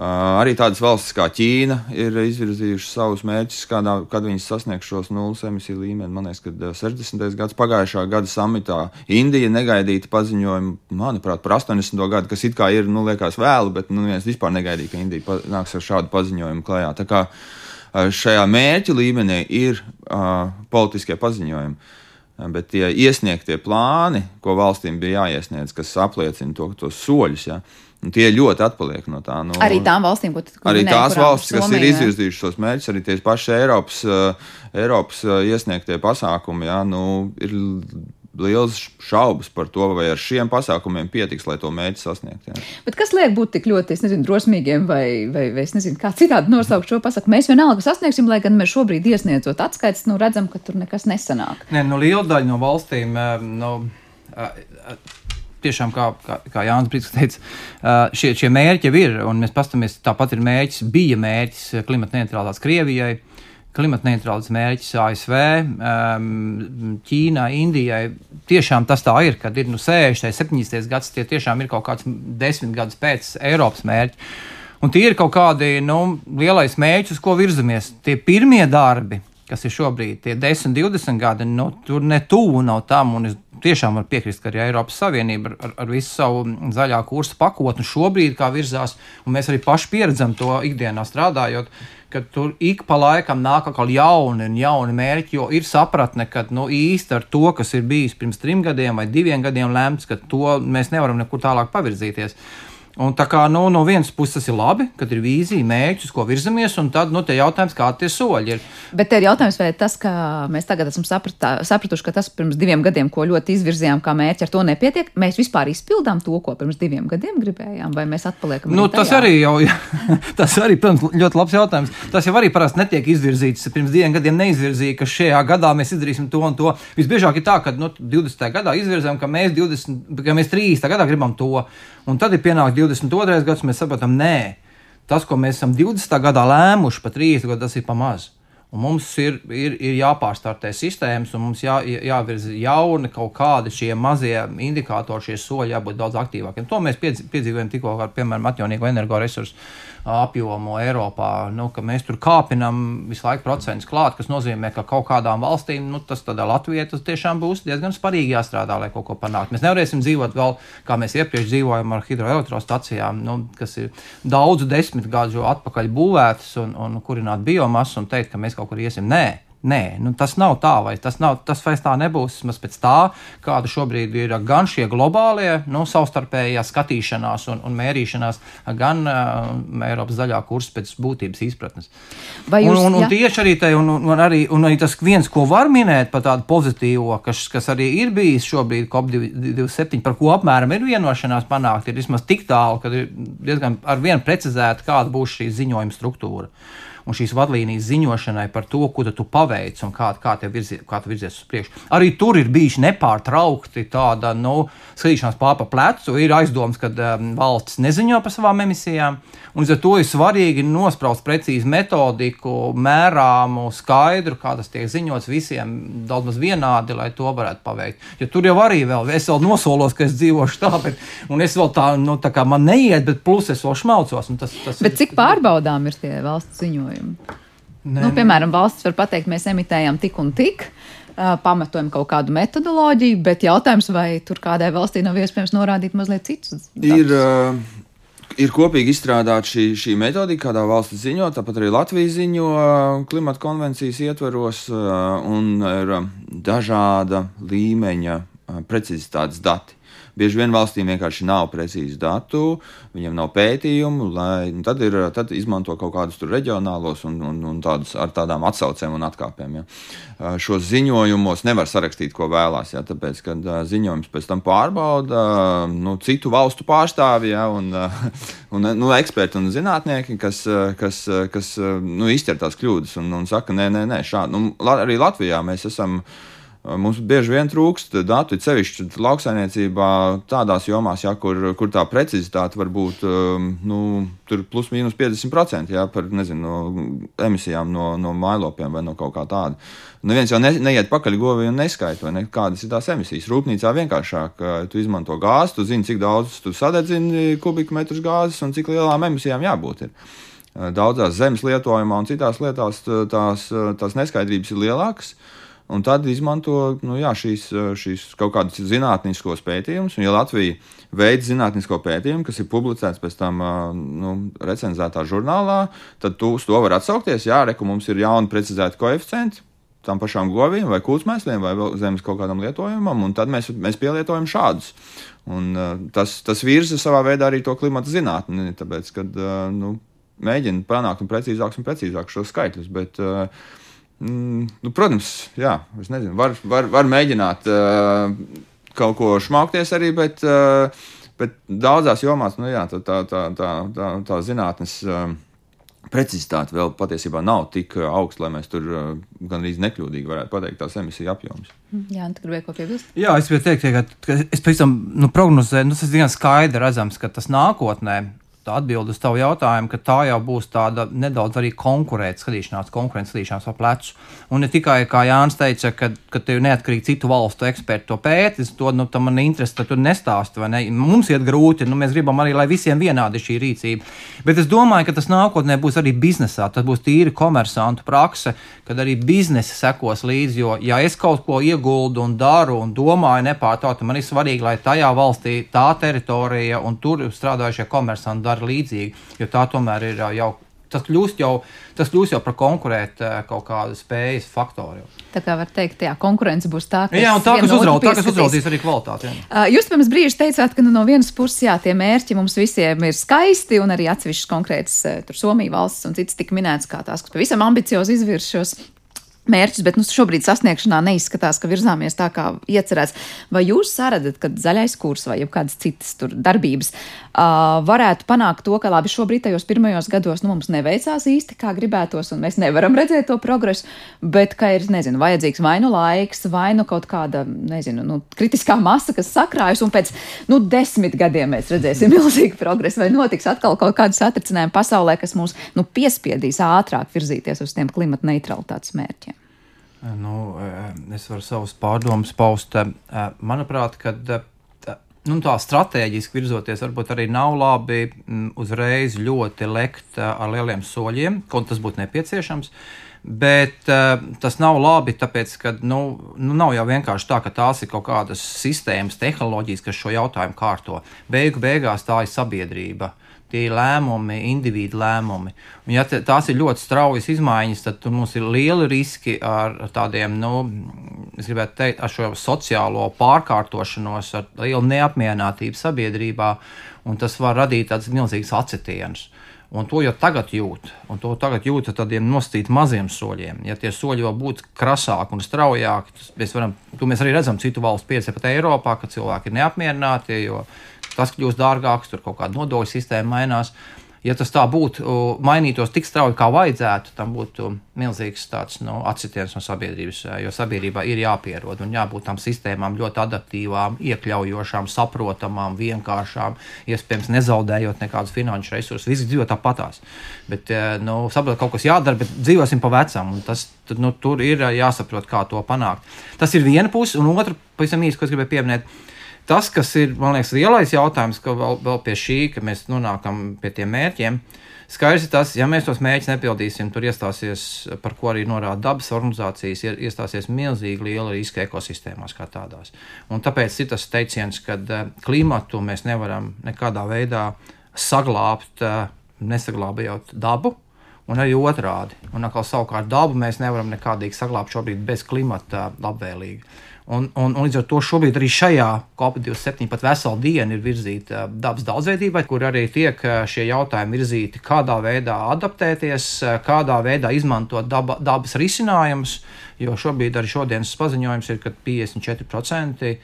Uh, arī tādas valstis kā Ķīna ir izvirzījušas savus mērķus, kādā, kad viņas sasniegs šos nulles emisiju līmeni. Man liekas, ka 60. gads pagājušā gada samitā Indija negaidīti paziņojumu, manuprāt, par 80. gadu, kas it kā ir, nu, liekas vēlu, bet nu, viens vispār negaidīja, ka Indija nāks ar šādu paziņojumu klajā. Tā kā šajā mērķa līmenī ir uh, politiskie paziņojumi. Bet tie iesniegtie plāni, ko valstīm bija jāiesniedz, kas apliecina to, tos soļus, ja, tie ļoti atpaliek no tā. Nu, arī tām valstīm, ko tu Arī tās valstis, kas Somija, ir izvirzījušas tos mērķus, arī tie paši Eiropas, Eiropas iesniegtie pasākumi, ja, nu, ir liels šaubas par to, vai ar šiem pasākumiem pietiks, lai to mērķi sasniegtu. Bet kas liek būt tik ļoti, es nezinu, drosmīgiem vai, vai, vai es nezinu, kā citādi nosaukt šo pasaku? Mēs vienalga sasniegsim, lai gan mēs šobrīd iesniedzot atskaites, nu redzam, ka tur nekas nesanāk. Nē, nu liela daļa no valstīm. Nu, Tiešām, kā, kā, kā Jānis Brīsīs teica, šie, šie mērķi ir, un mēs paskatāmies, tāpat ir mērķis, bija mērķis klimata neutrālās Krievijai, klimata neutrāls mērķis ASV, um, Ķīnai, Indijai. Tiešām tas tā ir, kad ir nu, 60, 70 gadus, tie tiešām ir kaut kāds desmit gadus pēc Eiropas mērķa. Un tie ir kaut kādi nu, lielais mērķis, uz ko virzamies. Tie pirmie darbi, kas ir šobrīd, tie 10, 20 gadi, nu, tur ne tuvu nav tam. Es tiešām varu piekrist, ka arī Eiropas Savienība ar, ar visu savu zaļā kursa pakotni šobrīd kā virzās, un mēs arī paši pieredzam to ikdienā strādājot tur ik pa laikam nāk atkal jauni un jauni mērķi, jo ir sapratne, ka nu, īsti ar to, kas ir bijis pirms trim gadiem vai diviem gadiem lemts, ka to mēs nevaram nekur tālāk pavirzīties. Un tā kā nu, no vienas puses tas ir labi, kad ir vīzija, mērķis, ko virzamies, un tad nu, jautājums, kādi tie soļi ir. Bet te ir jautājums, vai tas, ka mēs tagad esam sapratā, sapratuši, ka tas pirms diviem gadiem, ko ļoti izvirzījām kā mērķi, ar to nepietiek, mēs vispār izpildām to, ko pirms diviem gadiem gribējām, vai mēs atpaliekam? Nu, tas arī jau, (laughs) tas arī, protams, ļoti labs jautājums. Tas jau arī parasti netiek izvirzīts. Pirms diviem gadiem neizvirzīja, ka šajā gadā mēs izdarīsim to un to. Visbiežāk ir tā, ka nu, 20. gadā izvirzām, ka mēs, 20, ka mēs 30. gadā gribam to. Un tad ir pienācis 22. gads, mēs saprotam, nē, tas, ko mēs esam 20. gadā lēmuši par 30 gadu, tas ir pamazs. Un mums ir, ir, ir jāpārstartē sistēmas, un mums jā, jāvirza jauni kaut kādi šie mazie indikātori, šie soļi jābūt daudz aktīvākiem. To mēs piedzīvojam tikko ar, piemēram, atjaunīgo energoresursu apjomu Eiropā, nu, ka mēs tur kāpinam visu laiku procentus klāt, kas nozīmē, ka kaut kādām valstīm, nu, tas tādā Latvijā tas tiešām būs diezgan sparīgi jāstrādā, lai kaut ko panāktu. Mēs nevarēsim dzīvot vēl, kā mēs iepriekš dzīvojam ar hidroelektrostacijām, nu, kas ir daudzu desmit gadu atpakaļ būvētas un, un kurināt biomasu un teikt, ka mēs kaut kur iesim. Nē, Nē, nu, tas nav tā, vai tas, nav, tas vairs tā nebūs. Vismaz pēc tā, kāda šobrīd ir gan šie globālie nu, savstarpējā skatīšanās un, un mērīšanās, gan uh, Eiropas zaļā kursa pēc būtības izpratnes. Vai jūs, un, un, un tieši arī, te, un, un, arī, un arī tas viens, ko var minēt par tādu pozitīvo, kas, kas arī ir bijis šobrīd COP27, par ko apmēram ir vienošanās panākt, ir vismaz tik tālu, ka ir diezgan ar vienu precizēta, kāda būs šī ziņojuma struktūra un šīs vadlīnijas ziņošanai par to, ko tu paveici un kā, kā tev virzie, kā virzies uz priekšu. Arī tur ir bijuši nepārtraukti tāda nu, skatīšanās pārpa plecu. Ir aizdoms, ka um, valsts neziņo par savām emisijām. Un ar to ir svarīgi nospraust precīzi metodiku, mērāmu, skaidru, kā tas tiek ziņots visiem daudz maz vienādi, lai to varētu paveikt. Jo tur jau arī vēl, es vēl nosolos, ka es dzīvošu tā, bet, un es vēl tā, nu, tā kā man neiet, bet plus es vēl šmaucos. Tas, tas bet cik pārbaudām ir tie valsts ziņojumi? Nē, nu, piemēram, valsts var pateikt, mēs emitējam tik un tik. Pamatojam kaut kādu metodoloģiju, bet jautājums, vai tur kādai valstī nav iespējams norādīt mazliet citus? Ir, ir kopīgi izstrādāta šī, šī metodika, kādā valsts ziņo, tāpat arī Latvija ziņo klimata konvencijas ietveros, un ir dažāda līmeņa precizitātes dati. Bieži vien valstīm vienkārši nav precīzu datu, viņiem nav pētījumu, lai tad, ir, tad izmanto kaut kādus reģionālos un, un, un tādus ar tādām atsaucēm un atkāpēm. Ja. Šos ziņojumos nevar sarakstīt, ko vēlās, ja, tāpēc, ka ziņojums pēc tam pārbauda nu, citu valstu pārstāvji ja, un, un nu, eksperti un zinātnieki, kas, kas, kas nu, izķer tās kļūdas un, un saka, nē, nē, nē šādi. Nu, arī Latvijā mēs esam Mums bieži vien trūkst datu, sevišķi lauksainiecībā, tādās jomās, ja, kur, kur tā precizitāte var būt nu, plus mīnus 50% ja, par nezinu, no emisijām no, no mājlopiem vai no kaut kā tāda. Neviens jau ne, neiet pakaļ govī un neskaita, ne, kādas ir tās emisijas. Rūpnīcā vienkāršāk, tu izmanto gāzi, tu zini, cik daudz tu sadedzini kubikmetrus gāzes un cik lielām emisijām jābūt. Ir. Daudzās zemes lietojumā un citās lietās tās, tās neskaidrības ir lielākas. Uh, Un tad izmanto nu, jā, šīs, šīs kaut kādus zinātniskos pētījumus. Ja Latvija veids zinātnisko pētījumu, kas ir publicēts pēc tam nu, recenzētā žurnālā, tad tu uz to var atsaukties. Jā, reku mums ir jauni precizēti koeficienti. Tām pašām govīm, vai kūtsmēsliem, vai zemes kaut kādam lietojumam, un tad mēs, mēs pielietojam šādus. Un, uh, tas, tas virza savā veidā arī to klimata zinātni, tāpēc, uh, nu, mēģina panākt un precīzākus un precīzākus šos skaitļus. Bet, uh, Mm, nu, protams, jā, es nezinu, var, var, var mēģināt uh, kaut ko šmaukties arī, bet, uh, bet daudzās jomās nu, jā, tā, tā, tā, tā, tā, tā zinātnes. Uh, Precizitāte vēl patiesībā nav tik augsta, lai mēs tur uh, gandrīz nekļūdīgi varētu pateikt tās emisiju apjomus. Jā, tu gribēji ko piebilst? Jā, es gribēju teikt, ka, ka es pavisam nu, prognozēju, nu, tas ir diezgan skaidri redzams, ka tas nākotnē tā atbilde uz tavu jautājumu, ka tā jau būs tāda nedaudz arī konkurēta skatīšanās, konkurences skatīšanās pa plecu. Un ne tikai, kā Jānis teica, ka, ka tev neatkarīgi citu valstu eksperti to pētis, to nu, man interesi, tad tu nestāsti, vai ne? Mums iet grūti, nu, mēs gribam arī, lai visiem vienādi šī rīcība. Bet es domāju, ka tas nākotnē būs arī biznesā, tas būs tīri komersantu prakse, kad arī biznesa sekos līdzi, jo, ja es kaut ko ieguldu un daru un domāju nepārtraukti, man ir svarīgi, lai tajā valstī tā teritorija un tur strādājušie komersanti dara līdzīgi, jo tā tomēr ir jau tas kļūst jau, tas kļūst jau par konkurēt kaut kādu spējas faktoru. Tā kā var teikt, jā, konkurence būs tā, kas, jā, tā, kas, uzraud, tā, kas uzraudzīs arī kvalitāti. Jā. Jūs pirms brīža teicāt, ka nu, no vienas puses, jā, tie mērķi mums visiem ir skaisti, un arī atsevišķas konkrētas, tur Somija valsts un citas tika minētas kā tās, kas pavisam ambiciozi izvirs šos mērķus, bet nu, šobrīd sasniegšanā neizskatās, ka virzāmies tā, kā iecerēts. Vai jūs saredzat, ka zaļais kurs vai kādas citas darbības uh, varētu panākt to, ka labi, šobrīd tajos pirmajos gados nu, mums neveicās īsti kā gribētos, un mēs nevaram redzēt to progresu, bet ka ir, nezinu, vajadzīgs vai nu laiks, vai nu kaut kāda, nezinu, nu, kritiskā masa, kas sakrājas, un pēc, nu, desmit gadiem mēs redzēsim milzīgu progresu, vai notiks atkal kaut kādu satricinājumu pasaulē, kas mūs, nu, piespiedīs ātrāk virzīties uz tiem klimata neutralitātes mērķiem. Nu, es varu savus pārdomus paust. Manuprāt, kad nu, tā strateģiski virzoties, varbūt arī nav labi uzreiz ļoti lekt ar lieliem soļiem, kaut tas būtu nepieciešams. Bet uh, tas nav labi, tāpēc, ka nu, nu, nav jau vienkārši tā, ka tās ir kaut kādas sistēmas, tehnoloģijas, kas šo jautājumu kārto. Beigu beigās tā ir sabiedrība. Uh, tie ir lēmumi, individu lēmumi. Un, ja tās ir ļoti straujas izmaiņas, tad mums ir lieli riski ar tādiem, nu, es gribētu teikt, ar šo sociālo pārkārtošanos, ar lielu neapmierinātību sabiedrībā, un tas var radīt tādus milzīgus acitienus. Un to jau tagad jūt, un to tagad jūt ar tādiem nostīt maziem soļiem. Ja tie soļi vēl būtu krasāki un straujāki, tad mēs, varam, mēs arī redzam citu valstu pieredzi pat Eiropā, ka cilvēki ir neapmierināti, jo tas kļūst dārgāks, tur kaut kāda nodokļu sistēma mainās. Ja tas tā būtu, mainītos tik strauji, kā vajadzētu, tam būtu milzīgs tāds nu, atsitiens no sabiedrības. Jo sabiedrībā ir jāpierod un jābūt tam sistēmām ļoti adaptīvām, iekļaujošām, saprotamām, vienkāršām, iespējams, nezaudējot nekādus finanšu resursus. Visi dzīvo tāpatās. Bet, nu, saprot, kaut kas jādara, bet dzīvosim pa vecam. Tas, nu, tur ir jāsaprot, kā to panākt. Tas ir viena puse, un otra, pavisam īsi, ko es gribēju pieminēt tas, kas ir, man liekas, lielais jautājums, ka vēl, vēl pie šī, ka mēs nonākam pie tiem mērķiem. Skaidrs ir tas, ja mēs tos mērķus nepildīsim, tur iestāsies, par ko arī norāda dabas organizācijas, iestāsies milzīgi liela riska ekosistēmās kā tādās. Un tāpēc ir tas teiciens, ka eh, klimatu mēs nevaram nekādā veidā saglābt, eh, nesaglābjot dabu, un arī otrādi. Un atkal savukārt dabu mēs nevaram nekādīgi saglabāt šobrīd bez klimata labvēlīga. Un, un, un līdz ar to šobrīd arī šajā COP27 pat vesela diena ir virzīta dabas daudzveidībai, kur arī tiek šie jautājumi virzīti, kādā veidā adaptēties, kādā veidā izmantot daba, dabas risinājumus. Jo šobrīd arī šodienas paziņojums ir, ka 54%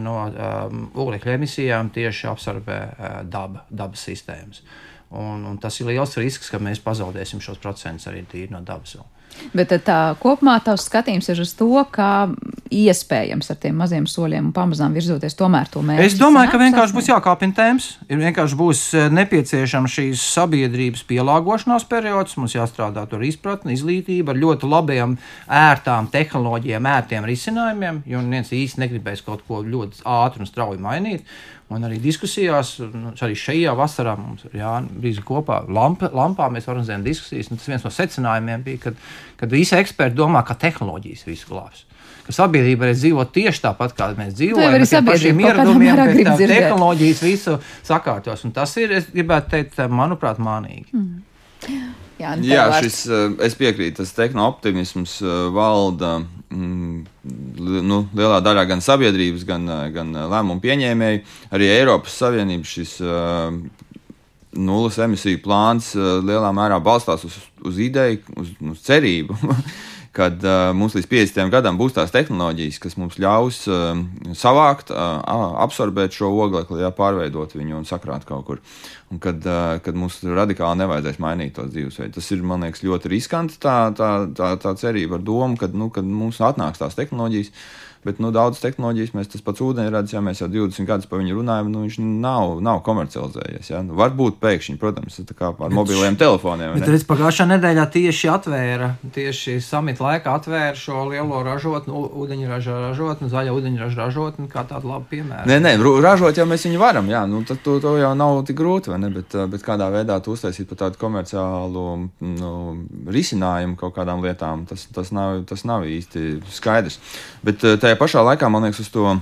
no um, oglekļa emisijām tieši absorbē daba, dabas sistēmas. Un, un tas ir liels risks, ka mēs pazaudēsim šos procentus arī no dabas. Vēl. Bet tā kopumā tavs skatījums ir uz to, kā iespējams ar tiem maziem soļiem un pamazām virzoties tomēr to mērķi. Es domāju, ka vienkārši būs jākāpina tēmas, ir vienkārši būs eh, nepieciešams šīs sabiedrības pielāgošanās periods, mums jāstrādā ar izpratni, izglītību, ar ļoti labiem, ērtām tehnoloģijām, ērtiem risinājumiem, jo neviens īsti negribēs kaut ko ļoti ātri un strauji mainīt. Un arī diskusijās, nu, arī šajā vasarā mums ir jābrīz kopā lampa, lampā. Mēs organizējam diskusijas. Tas viens no secinājumiem bija, kad, kad visi eksperti domā, ka tehnoloģijas visu glābs. Ka sabiedrība arī dzīvo tieši tāpat, kā mēs dzīvojam. Ar pašiem ieradumiem, tehnoloģijas visu sakārtos. Un tas ir, es gribētu teikt, manuprāt, mānīgi. Mm. Jā, Jā šis, eh, es piekrītu, tas tehno-optimisms eh, valda mm, nu, lielā daļā gan sabiedrības, gan, eh, gan lēmumu pieņēmēju. Arī Eiropas Savienības šis nulles emisiju plāns lielā mērā balstās uz, uz ideju, uz, uz cerību. (laughs) kad uh, mums līdz 50 gadam būs tās tehnoloģijas, kas mums ļaus uh, savākt, uh, absorbēt šo oglekli, ja pārveidot viņu un sakrāt kaut kur. Un kad, uh, kad mums radikāli nevajadzēs mainīt to dzīvesveidu. Tas ir, man liekas, ļoti riskanti tā, tā, tā, tā cerība ar domu, ka nu, kad mums atnāks tās tehnoloģijas. Bet nu, daudz tehnoloģijas, mēs tas pats ūdeņradis, ja mēs jau 20 gadus par viņu runājam, nu, viņš nav, nav komercializējies. Ja? Nu, varbūt pēkšņi, protams, kā ar mobiliem telefoniem. Bet redz, pagājušā nedēļā tieši atvēra, tieši samita laikā atvēra šo lielo ražotni, ūdeņraža ražotni, zaļa ūdeņraža ražotni, kā tādu labu piemēru. Nē, nē, ražot jau mēs viņu varam, jā, nu, tad to, to jau nav tik grūti, vai ne? Bet, bet kādā veidā tu uztaisīt par tādu komerciālu nu, risinājumu kaut kādām lietām, tas, tas, nav, tas nav īsti skaidrs. Bet tā tajā pašā laikā man liekas, uz to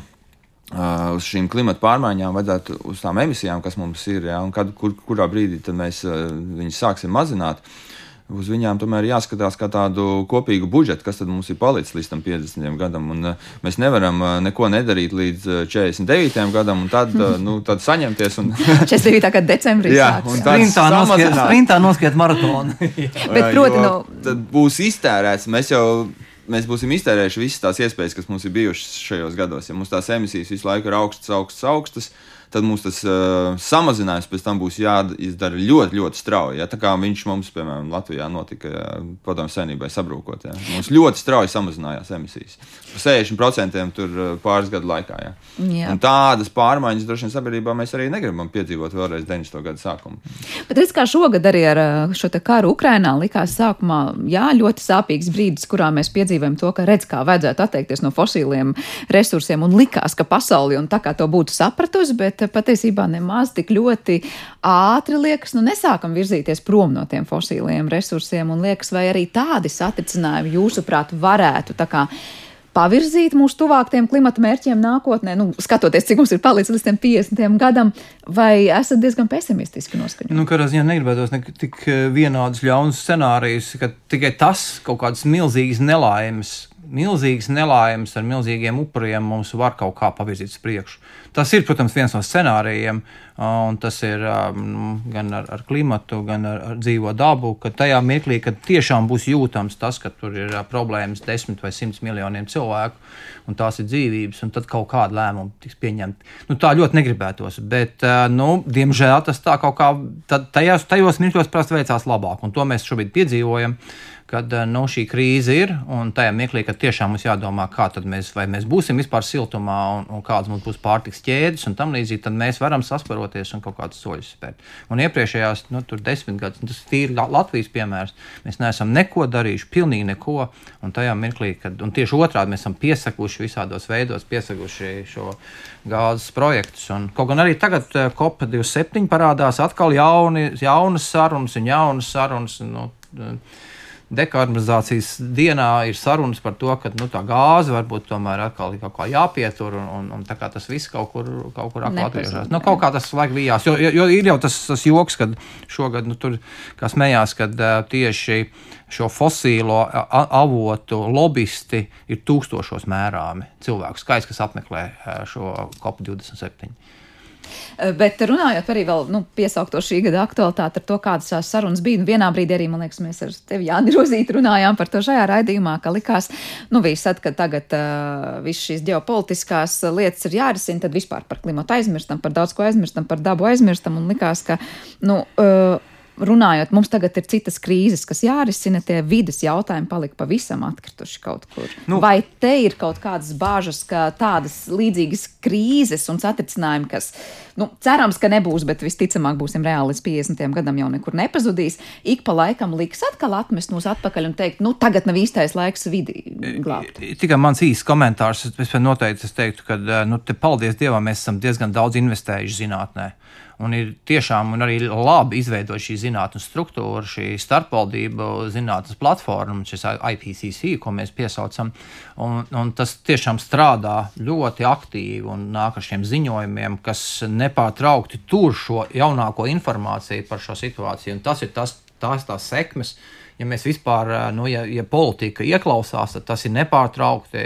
uz šīm klimata pārmaiņām, vajadzētu uz tām emisijām, kas mums ir, ja, un kad, kur, kurā brīdī mēs viņus sāksim mazināt. Uz viņām tomēr jāskatās kā tādu kopīgu budžetu, kas mums ir palicis līdz tam 50 gadam. Un, uh, mēs nevaram uh, neko nedarīt līdz 49 gadam, un tad, uh, nu, tad saņemties. Un... (laughs) (laughs) 49. gada decembrī. Jā, un tā sprintā noskiet maratonu. (laughs) Bet, proti, no... tad būs iztērēts. Mēs jau mēs būsim iztērējuši visas tās iespējas, kas mums ir bijušas šajos gados. Ja mums tās emisijas visu laiku ir augstas, augstas, augstas, tad mums tas uh, samazinājums pēc tam būs jāizdara ļoti, ļoti strauji. Ja? Tā kā viņš mums, piemēram, Latvijā notika padomju saimībai sabrūkot. Ja? Mums ļoti strauji samazinājās emisijas. Par 60% tur pāris gadu laikā. Ja? Jā. Un tādas pārmaiņas droši vien sabiedrībā mēs arī negribam piedzīvot vēlreiz 90. gadu sākumu. Bet es kā šogad arī ar šo karu Ukrainā likās sākumā, jā, ļoti sāpīgs brīdis, kurā mēs piedzīvojam to, ka redz, kā vajadzētu atteikties no fosiliem resursiem un likās, ka pasauli un tā kā to būtu sapratusi, bet bet patiesībā nemaz tik ļoti ātri liekas, nu nesākam virzīties prom no tiem fosīliem resursiem, un liekas, vai arī tādi satricinājumi jūsuprāt varētu tā kā pavirzīt mūsu tuvākiem klimata mērķiem nākotnē, nu, skatoties, cik mums ir palicis līdz 50 gadam, vai esat diezgan pesimistiski noskaņoti? Nu, Katrā ziņā negribētos ne tik eh, vienādus ļaunus scenārijus, ka tikai tas kaut kādas milzīgas nelaimes milzīgas nelaimes ar milzīgiem upuriem mums var kaut kā pavirzīt uz priekšu. Tas ir, protams, viens no scenārijiem, un tas ir um, gan ar, ar klimatu, gan ar, ar dzīvo dabu, ka tajā mirklī, kad tiešām būs jūtams tas, ka tur ir problēmas desmit vai simts miljoniem cilvēku, un tās ir dzīvības, un tad kaut kāda lēmuma tiks pieņemta. Nu, tā ļoti negribētos, bet, nu, diemžēl tas tā kaut kā tajos, tajos mirkļos prasa veicās labāk, un to mēs šobrīd piedzīvojam kad eh, nu, šī krīze ir un tajā mirklī, kad tiešām mums jādomā, kā mēs, mēs būsim vispār siltumā un, un kādas mums būs pārtiks ķēdes un tam līdzīgi, tad mēs varam sasparoties un kaut kādus soļus spērt. Un iepriekšējās nu, desmit gadus, tas ir Latvijas piemērs, mēs neesam neko darījuši, pilnīgi neko. Un tajā mirklī, kad tieši otrādi mēs esam piesakuši visādos veidos, piesakuši šo gāzes projektus. Un, kaut gan arī tagad COP27 eh, parādās atkal jauni, jaunas sarunas un jaunas sarunas. Nu, dekarbonizācijas dienā ir sarunas par to, ka nu, tā gāze varbūt tomēr atkal ir kaut kā jāpietur, un, un, un tas viss kaut kur, kaut kur atgriežas. Nu, kaut kā tas laik vijās, jo, jo, jo ir jau tas, tas joks, kad šogad, nu, tur, kā smējās, kad uh, tieši šo fosīlo avotu lobbyisti ir tūkstošos mērāmi cilvēku skaits, kas apmeklē šo COP27. Eh, bet runājot arī vēl nu, piesaukto šī gada aktualitāti ar to, kādas tās sarunas bija. Nu, vienā brīdī arī, man liekas, mēs ar tevi Jāni Rozīti runājām par to šajā raidījumā, ka likās, nu viss, kad tagad uh, viss šīs ģeopolitiskās lietas ir jārisina, tad vispār par klimatu aizmirstam, par daudz ko aizmirstam, par dabu aizmirstam un likās, ka, nu, uh, runājot, mums tagad ir citas krīzes, kas jārisina, tie vidas jautājumi palika pavisam atkrituši kaut kur. Nu, Vai te ir kaut kādas bāžas, ka tādas līdzīgas krīzes un satricinājumi, kas, nu, cerams, ka nebūs, bet visticamāk būsim reāli līdz 50 gadam jau nekur nepazudīs, ik pa laikam liks atkal atmest mūs atpakaļ un teikt, nu, tagad nav īstais laiks vidi glābt. Tikai mans īsts komentārs, es noteikti es teiktu, ka, nu, te paldies Dievam, mēs esam diezgan daudz investējuši zinātnē. Un ir tiešām un arī labi izveidot šī zinātnīs struktūra, šī starpvaldību zinātnīs platforma, šis IPCC, ko mēs piesaucam. Un, un tas tiešām strādā ļoti aktīvi un nāk ar šiem ziņojumiem, kas nepārtraukti tur šo jaunāko informāciju par šo situāciju. Un tas ir tas, tās tās sekmes ja mēs vispār, nu, ja, ja politika ieklausās, tad tas ir nepārtraukti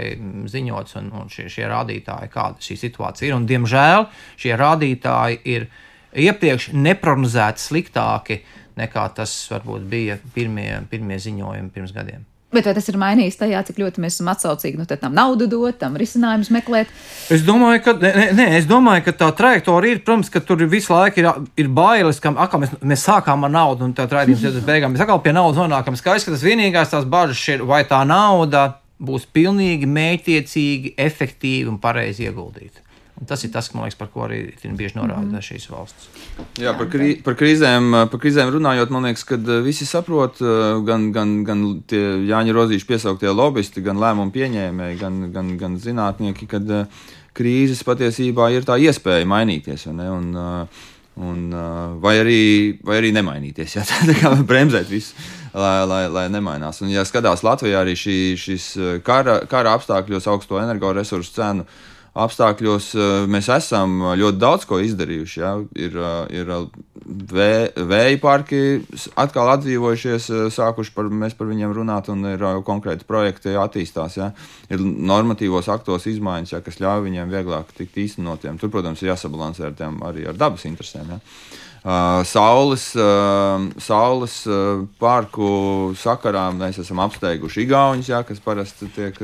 ziņots un, un šie, šie rādītāji, kāda šī situācija ir. Un, diemžēl šie rādītāji ir iepriekš neprognozēti sliktāki nekā tas varbūt bija pirmie, pirmie ziņojumi pirms gadiem. Bet vai tas ir mainījis tajā, cik ļoti mēs esam atsaucīgi nu, tam naudu dot, tam risinājumus meklēt? Es domāju, ka, ne, ne, es domāju, ka tā trajektorija ir, protams, ka tur visu laiku ir, ir bailes, ka akā, mēs, mēs sākām ar naudu un tā raidījums ir beigām. Mēs atkal pie naudas nonākam. Skaidrs, ka tas vienīgās tās bažas ir, vai tā nauda būs pilnīgi mētiecīgi, efektīvi un pareizi ieguldīta. Un tas ir tas, man liekas, par ko arī bieži norāda mm -hmm. šīs valsts. Jā, par, krī, par, krīzēm, par krīzēm runājot, man liekas, ka eh, visi saprot, eh, gan, gan, gan tie Jāņa Rozīša piesauktie lobbyisti, gan lēmumu pieņēmēji, gan, gan, gan zinātnieki, ka eh, krīzes patiesībā ir tā iespēja mainīties. Un, un, vai, arī, vai arī nemainīties, ja (laughs) tā kā bremzēt visu. Lai, lai, lai nemainās. Un, ja skatās Latvijā arī šī, šis kara, kara apstākļos augsto energoresursu cenu uh, apstākļos mēs esam ļoti daudz ko izdarījuši. Ja? Ir, ir vē, vēja parki atkal atdzīvojušies, sākuši par, mēs par viņiem runāt, un ir konkrēti projekti attīstās. Ja? Ir normatīvos aktos izmaiņas, ja, kas ļauj viņiem vieglāk tikt īstenotiem. Tur, protams, ir jāsabalansē ar tiem arī ar dabas interesēm. Ja? Uh, saules, uh, saules uh, parku sakarā mēs esam apsteiguši Igaunijas, jā, kas parasti tiek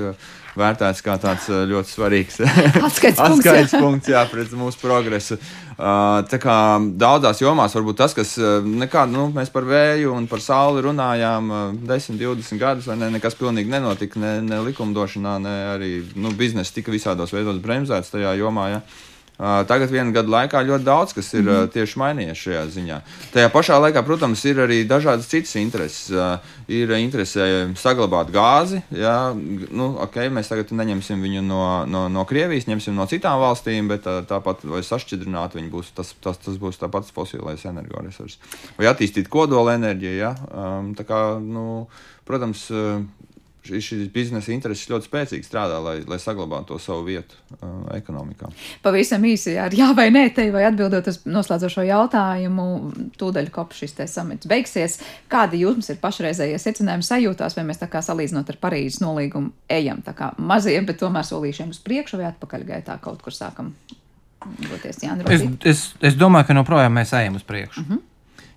vērtēts kā tāds ļoti svarīgs (laughs) atskaites punkts, atskaites punkts jā, pret mūsu progresu. Tā kā daudzās jomās varbūt tas, kas nekā, nu, mēs par vēju un par sauli runājām 10, 20 gadus, vai ne, nekas pilnīgi nenotika, ne, ne likumdošanā, ne arī nu, biznesa tika visādos veidos bremzēts tajā jomā. Ja. Tagad vienu gadu laikā ļoti daudz kas ir mm. tieši mainījies šajā ziņā. Tajā pašā laikā, protams, ir arī dažādas citas intereses. Ir interese saglabāt gāzi. Jā, nu, okay, mēs tagad neņemsim viņu no, no, no Krievijas, ņemsim no citām valstīm, bet tā, tāpat vai sašķidrināt viņu būs tas, tas, tas būs tāpats fosilais energoresurss. Vai attīstīt kodola enerģiju. Jā, tā kā, nu, protams, šīs biznesa intereses ļoti spēcīgi strādā, lai, lai saglabātu to savu vietu uh, ekonomikā. Pavisam īsi, ar jā vai nē, te vai atbildot uz noslēdzošo jautājumu, tūdaļ kopš šis te samits beigsies. Kādi jums ir pašreizējie secinājumi sajūtās, vai mēs tā kā salīdzinot ar Parīzes nolīgumu ejam tā kā maziem, bet tomēr solīšiem uz priekšu vai atpakaļ gaitā kaut kur sākam doties? Jā, es, es, es domāju, ka joprojām mēs ejam uz priekšu. Uh mhm. -huh.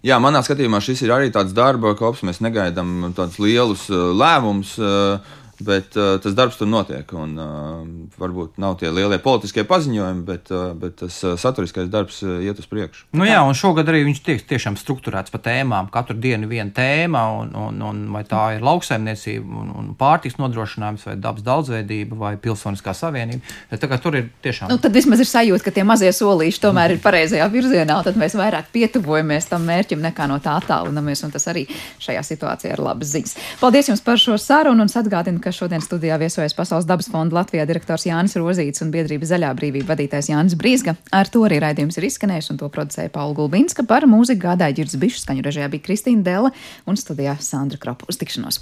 Jā, manā skatījumā šis ir arī tāds darba kops. Mēs negaidām tādus lielus lēmumus. Uh, Bet uh, tas darbs tur notiek. Un, uh, varbūt nav tie lielie politiskie paziņojumi, bet, uh, bet tas uh, saturiskais darbs uh, iet uz priekšu. Nu, jā, un šogad arī viņš tiek tiešām strukturēts pa tēmām. Katru dienu viena tēma, un, un, un vai tā ir lauksaimniecība, un, un pārtiks nodrošinājums, vai dabas daudzveidība, vai pilsoniskā savienība. Tā tur ir tiešām. Nu, tad vismaz ir sajūta, ka tie mazie solīši tomēr ir pareizajā virzienā, un tad mēs vairāk pietuvojamies tam mērķim nekā no tā attālinamies, un tas arī šajā situācijā ir labas ziņas. Paldies jums par šo sarunu, un atgādinu, ka šodien studijā viesojas Pasaules dabas fonda Latvijā direktors Jānis Rozīts un biedrība Zaļā brīvība vadītājs Jānis Brīsga. Ar to arī raidījums ir izskanējis un to producēja Paula Gulbinska. Par mūziku gādāja Girds Bišs, skaņu režijā bija Kristīna Dela un studijā Sandra Kropa. Uz tikšanos!